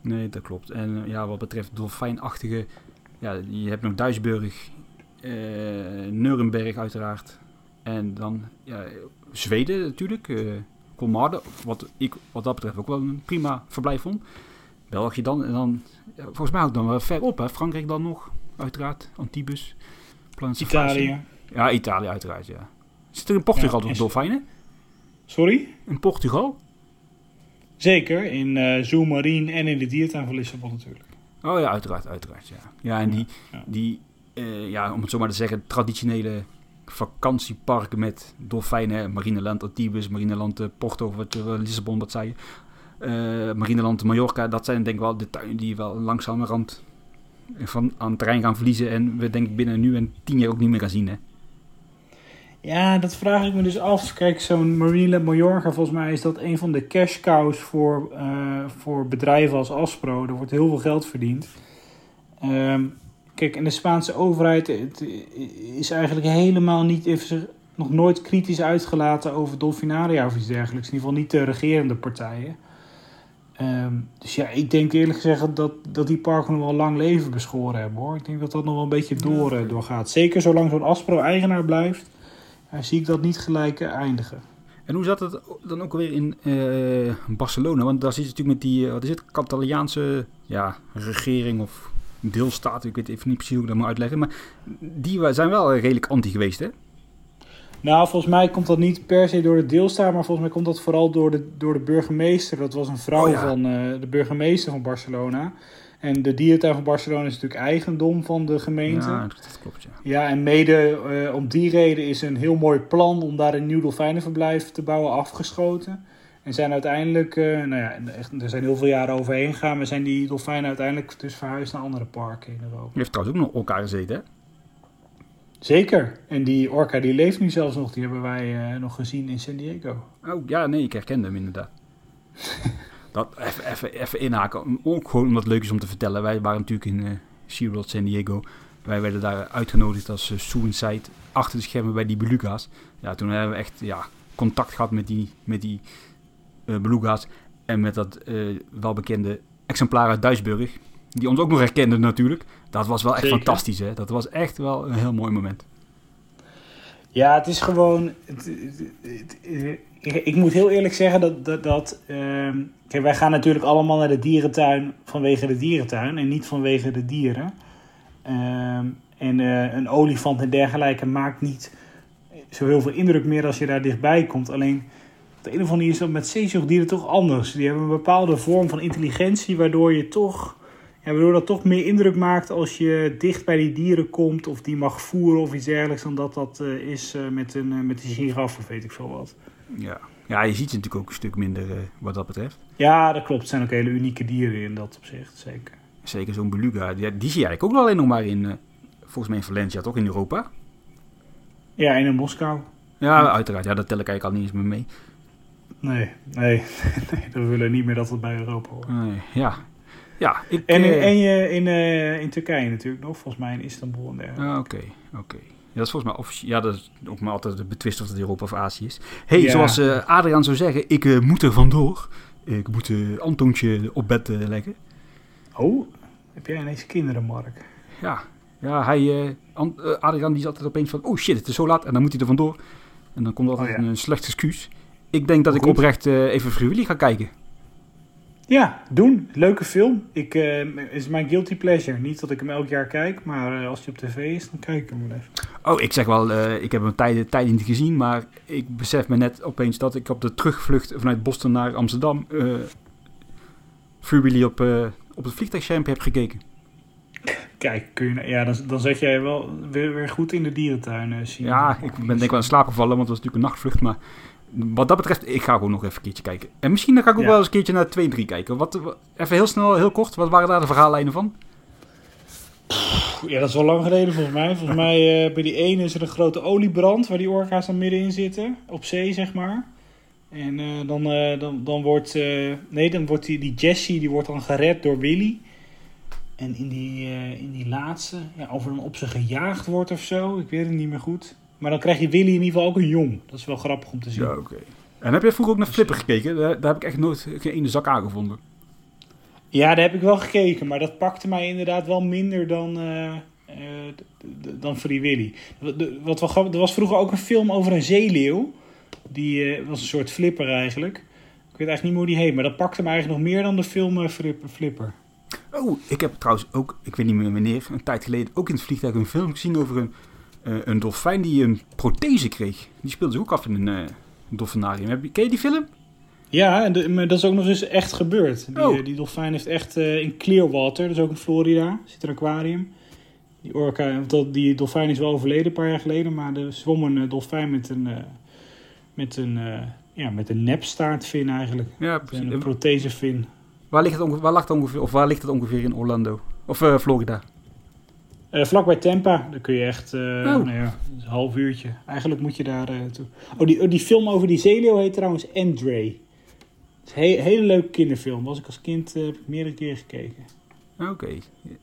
Nee, dat klopt. En eh, ja, wat betreft dolfijnachtige, ja, je hebt nog Duisburg eh Nuremberg uiteraard. En dan ja, Zweden natuurlijk. Kolmarden, wat ik wat dat betreft ook wel een prima verblijf vond. België dan. En dan, ja, volgens mij ook dan wel ver op. Hè. Frankrijk dan nog, uiteraard. Antibes. Plan Italië. Ja, Italië uiteraard, ja. Zit er in Portugal Ja, toch dolfijnen? Sorry? In Portugal? Zeker, in eh Zoo Marine en in de diertuin van Lissabon natuurlijk. Oh ja, uiteraard, uiteraard, ja. Ja, en die, ja. die eh, ja, om het zo maar te zeggen, traditionele vakantieparken met dolfijnen, Marineland Antibes, Marineland eh, Porto, wat, eh, Lissabon, wat zei je. Eh, Marineland Mallorca, dat zijn denk ik wel de tuinen die wel langzamerhand van, aan terrein gaan verliezen en we denk ik binnen nu en tien jaar ook niet meer gaan zien, hè. Ja, dat vraag ik me dus af. Kijk, zo'n Marineland Mallorca, volgens mij is dat een van de cash cows voor, eh, voor bedrijven als Aspro. Er wordt heel veel geld verdiend. Ehm, kijk, en de Spaanse overheid het, is eigenlijk helemaal niet, heeft zich nog nooit kritisch uitgelaten over Dolfinaria of iets dergelijks. In ieder geval niet de regerende partijen. Ehm, dus ja, ik denk eerlijk gezegd dat, dat die parken nog wel lang leven beschoren hebben hoor. Ik denk dat dat nog wel een beetje door, eh, doorgaat. Zeker zolang zo'n Aspro eigenaar blijft. Ja, zie ik dat niet gelijk eh, eindigen. En hoe zat het dan ook weer in eh, Barcelona? Want daar zit je natuurlijk met die, eh, wat is het, Catalaanse ja, regering of deelstaat. Ik weet even niet precies hoe ik dat moet uitleggen. Maar die zijn wel redelijk anti geweest, hè? Nou, volgens mij komt dat niet per se door de deelstaat, maar volgens mij komt dat vooral door de, door de burgemeester. Dat was een vrouw Oh ja. van eh, de burgemeester van Barcelona. En de dierentuin van Barcelona is natuurlijk eigendom van de gemeente. Ja, Ja, dat klopt, ja. en mede eh, om die reden is een heel mooi plan om daar een nieuw dolfijnenverblijf te bouwen afgeschoten. En zijn uiteindelijk, eh, nou ja, echt, er zijn heel veel jaren overheen gegaan, maar zijn die dolfijnen uiteindelijk dus verhuisd naar andere parken in Europa. Die heeft trouwens ook nog elkaar gezeten, hè? Zeker. En die orka die leeft nu zelfs nog. Die hebben wij eh, nog gezien in San Diego. Oh, ja, nee, ik herkende hem inderdaad. dat, even, even, even inhaken. Ook gewoon omdat het leuk is om te vertellen. Wij waren natuurlijk in eh SeaWorld San Diego. Wij werden daar uitgenodigd als uh, Suicide achter de schermen bij die beluga's. Ja, toen hebben we echt ja, contact gehad met die, met die beluga's. En met dat welbekende exemplaar uit Duisburg. Die ons ook nog herkende natuurlijk. Dat was wel echt Zeker. fantastisch, hè. Dat was echt wel een heel mooi moment. Ja, het is gewoon. Het, het- het- het- ik, ik moet heel eerlijk zeggen dat. dat, dat ehm, kijk, wij gaan natuurlijk allemaal naar de dierentuin vanwege de dierentuin en niet vanwege de dieren. Ehm, en eh, een olifant en dergelijke maakt niet zo heel veel indruk meer als je daar dichtbij komt. Alleen op de een of andere manier is dat met zeezoogdieren toch anders. Die hebben een bepaalde vorm van intelligentie waardoor je toch. Ja, waardoor dat toch meer indruk maakt als je dicht bij die dieren komt of die mag voeren of iets dergelijks dan dat dat eh, is eh, met, een, eh, met een giraf of weet ik veel wat. Ja, ja je ziet ze natuurlijk ook een stuk minder wat dat betreft. Ja, dat klopt. Het zijn ook hele unieke dieren in dat opzicht, zeker. Zeker zo'n beluga. Die, die zie je eigenlijk ook wel alleen nog maar in, volgens mij in Valencia, toch? In Europa? Ja, en in Moskou. Ja, uiteraard. Ja, dat tel ik eigenlijk al niet eens meer mee. Nee, nee, nee, we willen niet meer dat het bij Europa hoort. Nee, ja. Ja, ik... En, in, eh, en je, in, eh, in Turkije natuurlijk nog, volgens mij in Istanbul en dergelijke. ah, Oké, oké. Ja, dat is volgens mij officie- Ja, dat is ook maar altijd betwist of het Europa of Azië is. hey, Ja. zoals eh, Adriaan zou zeggen, ik moet er vandoor. Ik moet uh, Antoontje op bed leggen. Oh, heb jij ineens kinderen, Mark? Ja, ja hij, Adriaan die zat er opeens van, oh shit, het is zo laat en dan moet hij er vandoor. En dan komt er altijd Oh, ja. een slecht excuus. Ik denk dat ik oprecht even Vrijwillig ga kijken. Ja, doen. Leuke film. Ik, eh, is mijn guilty pleasure. Niet dat ik hem elk jaar kijk, maar eh, als hij op tv is, dan kijk ik hem wel even. Oh, ik zeg wel, eh, ik heb hem tijden, tijden niet gezien, maar ik besef me net opeens dat ik op de terugvlucht vanuit Boston naar Amsterdam uh, op, op het vliegtuigschermpje heb gekeken. Kijk, kun je, ja, dan, dan zet jij wel weer, weer goed in de dierentuin. Zien. Ja, ik ben denk ik wel in slaap gevallen, want het was natuurlijk een nachtvlucht, maar wat dat betreft, ik ga gewoon nog even een keertje kijken. En misschien dan ga ik ook Ja. wel eens een keertje naar 2 en 3 kijken. Wat, even heel snel, heel kort, wat waren daar de verhaallijnen van? Ja, dat is al lang geleden volgens mij. Volgens mij eh, bij die ene is er een grote oliebrand waar die orka's dan middenin zitten. Op zee, zeg maar. En eh, dan, eh, dan, dan wordt, nee, dan wordt die, die Jessie die wordt dan gered door Willy. En in die, in die laatste, ja, of er dan op ze gejaagd wordt of zo, ik weet het niet meer goed. Maar dan krijg je Willy in ieder geval ook een jong. Dat is wel grappig om te zien. Ja, oké. En heb je vroeger ook naar Flipper gekeken? Daar, daar heb ik echt nooit geen ene zak aangevonden. Ja, daar heb ik wel gekeken, maar dat pakte mij inderdaad wel minder dan, d- dan Free Willy. Wat- wel grappig, er was vroeger ook een film over een zeeleeuw. Die eh, was een soort flipper eigenlijk. Ik weet eigenlijk niet meer hoe die heet, maar dat pakte me eigenlijk nog meer dan de film Flipper. flipper. Oh, ik heb trouwens ook, ik weet niet meer wanneer, een tijd geleden ook in het vliegtuig een film gezien over een, eh, een dolfijn die een prothese kreeg. Die speelde zich ook af in een eh, dolfinarium. Heb je, ken je die film? Ja, en de- maar dat is ook nog eens echt gebeurd. Die, Oh. eh, die dolfijn heeft echt in Clearwater, dus ook in Florida, zit een aquarium. Die orka, dat, die dolfijn is wel overleden een paar jaar geleden, maar er zwom een dolfijn met een, met een, ja, met een nepstaartvin eigenlijk. Ja, precies. een prothesevin. Waar ligt het ongeveer, waar lag het ongeveer, of waar ligt het ongeveer in Orlando? Of eh, Florida? Eh vlakbij Tampa, daar kun je echt, eh nou ja, een half uurtje. Eigenlijk moet je daar eh, toe. Oh die, oh, die film over die zeeleeuw heet trouwens Andre. Het is een he- hele leuke kinderfilm. Was ik als kind heb ik meerdere keer gekeken. Oké.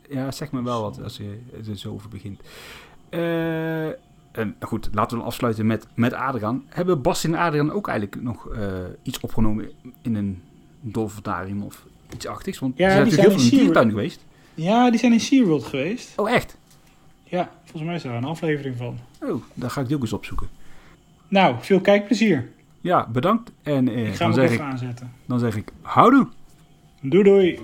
Ja, zeg me wel wat als je er zo over begint. En goed, laten we dan afsluiten met, met Adriaan. Hebben Bas en Adriaan ook eigenlijk nog iets opgenomen in een dolfinarium of iets achtigs? Want Ja, ze zijn natuurlijk heel veel in diertuin geweest. Ja, die zijn in SeaWorld geweest. Oh, echt? Ja, volgens mij is daar een aflevering van. Oh, daar ga ik die ook eens opzoeken. Nou, veel kijkplezier. Ja, bedankt. En eh, Ik ga dan, hem ook zeg even ik, aanzetten. dan zeg ik houdoe. Doei doei.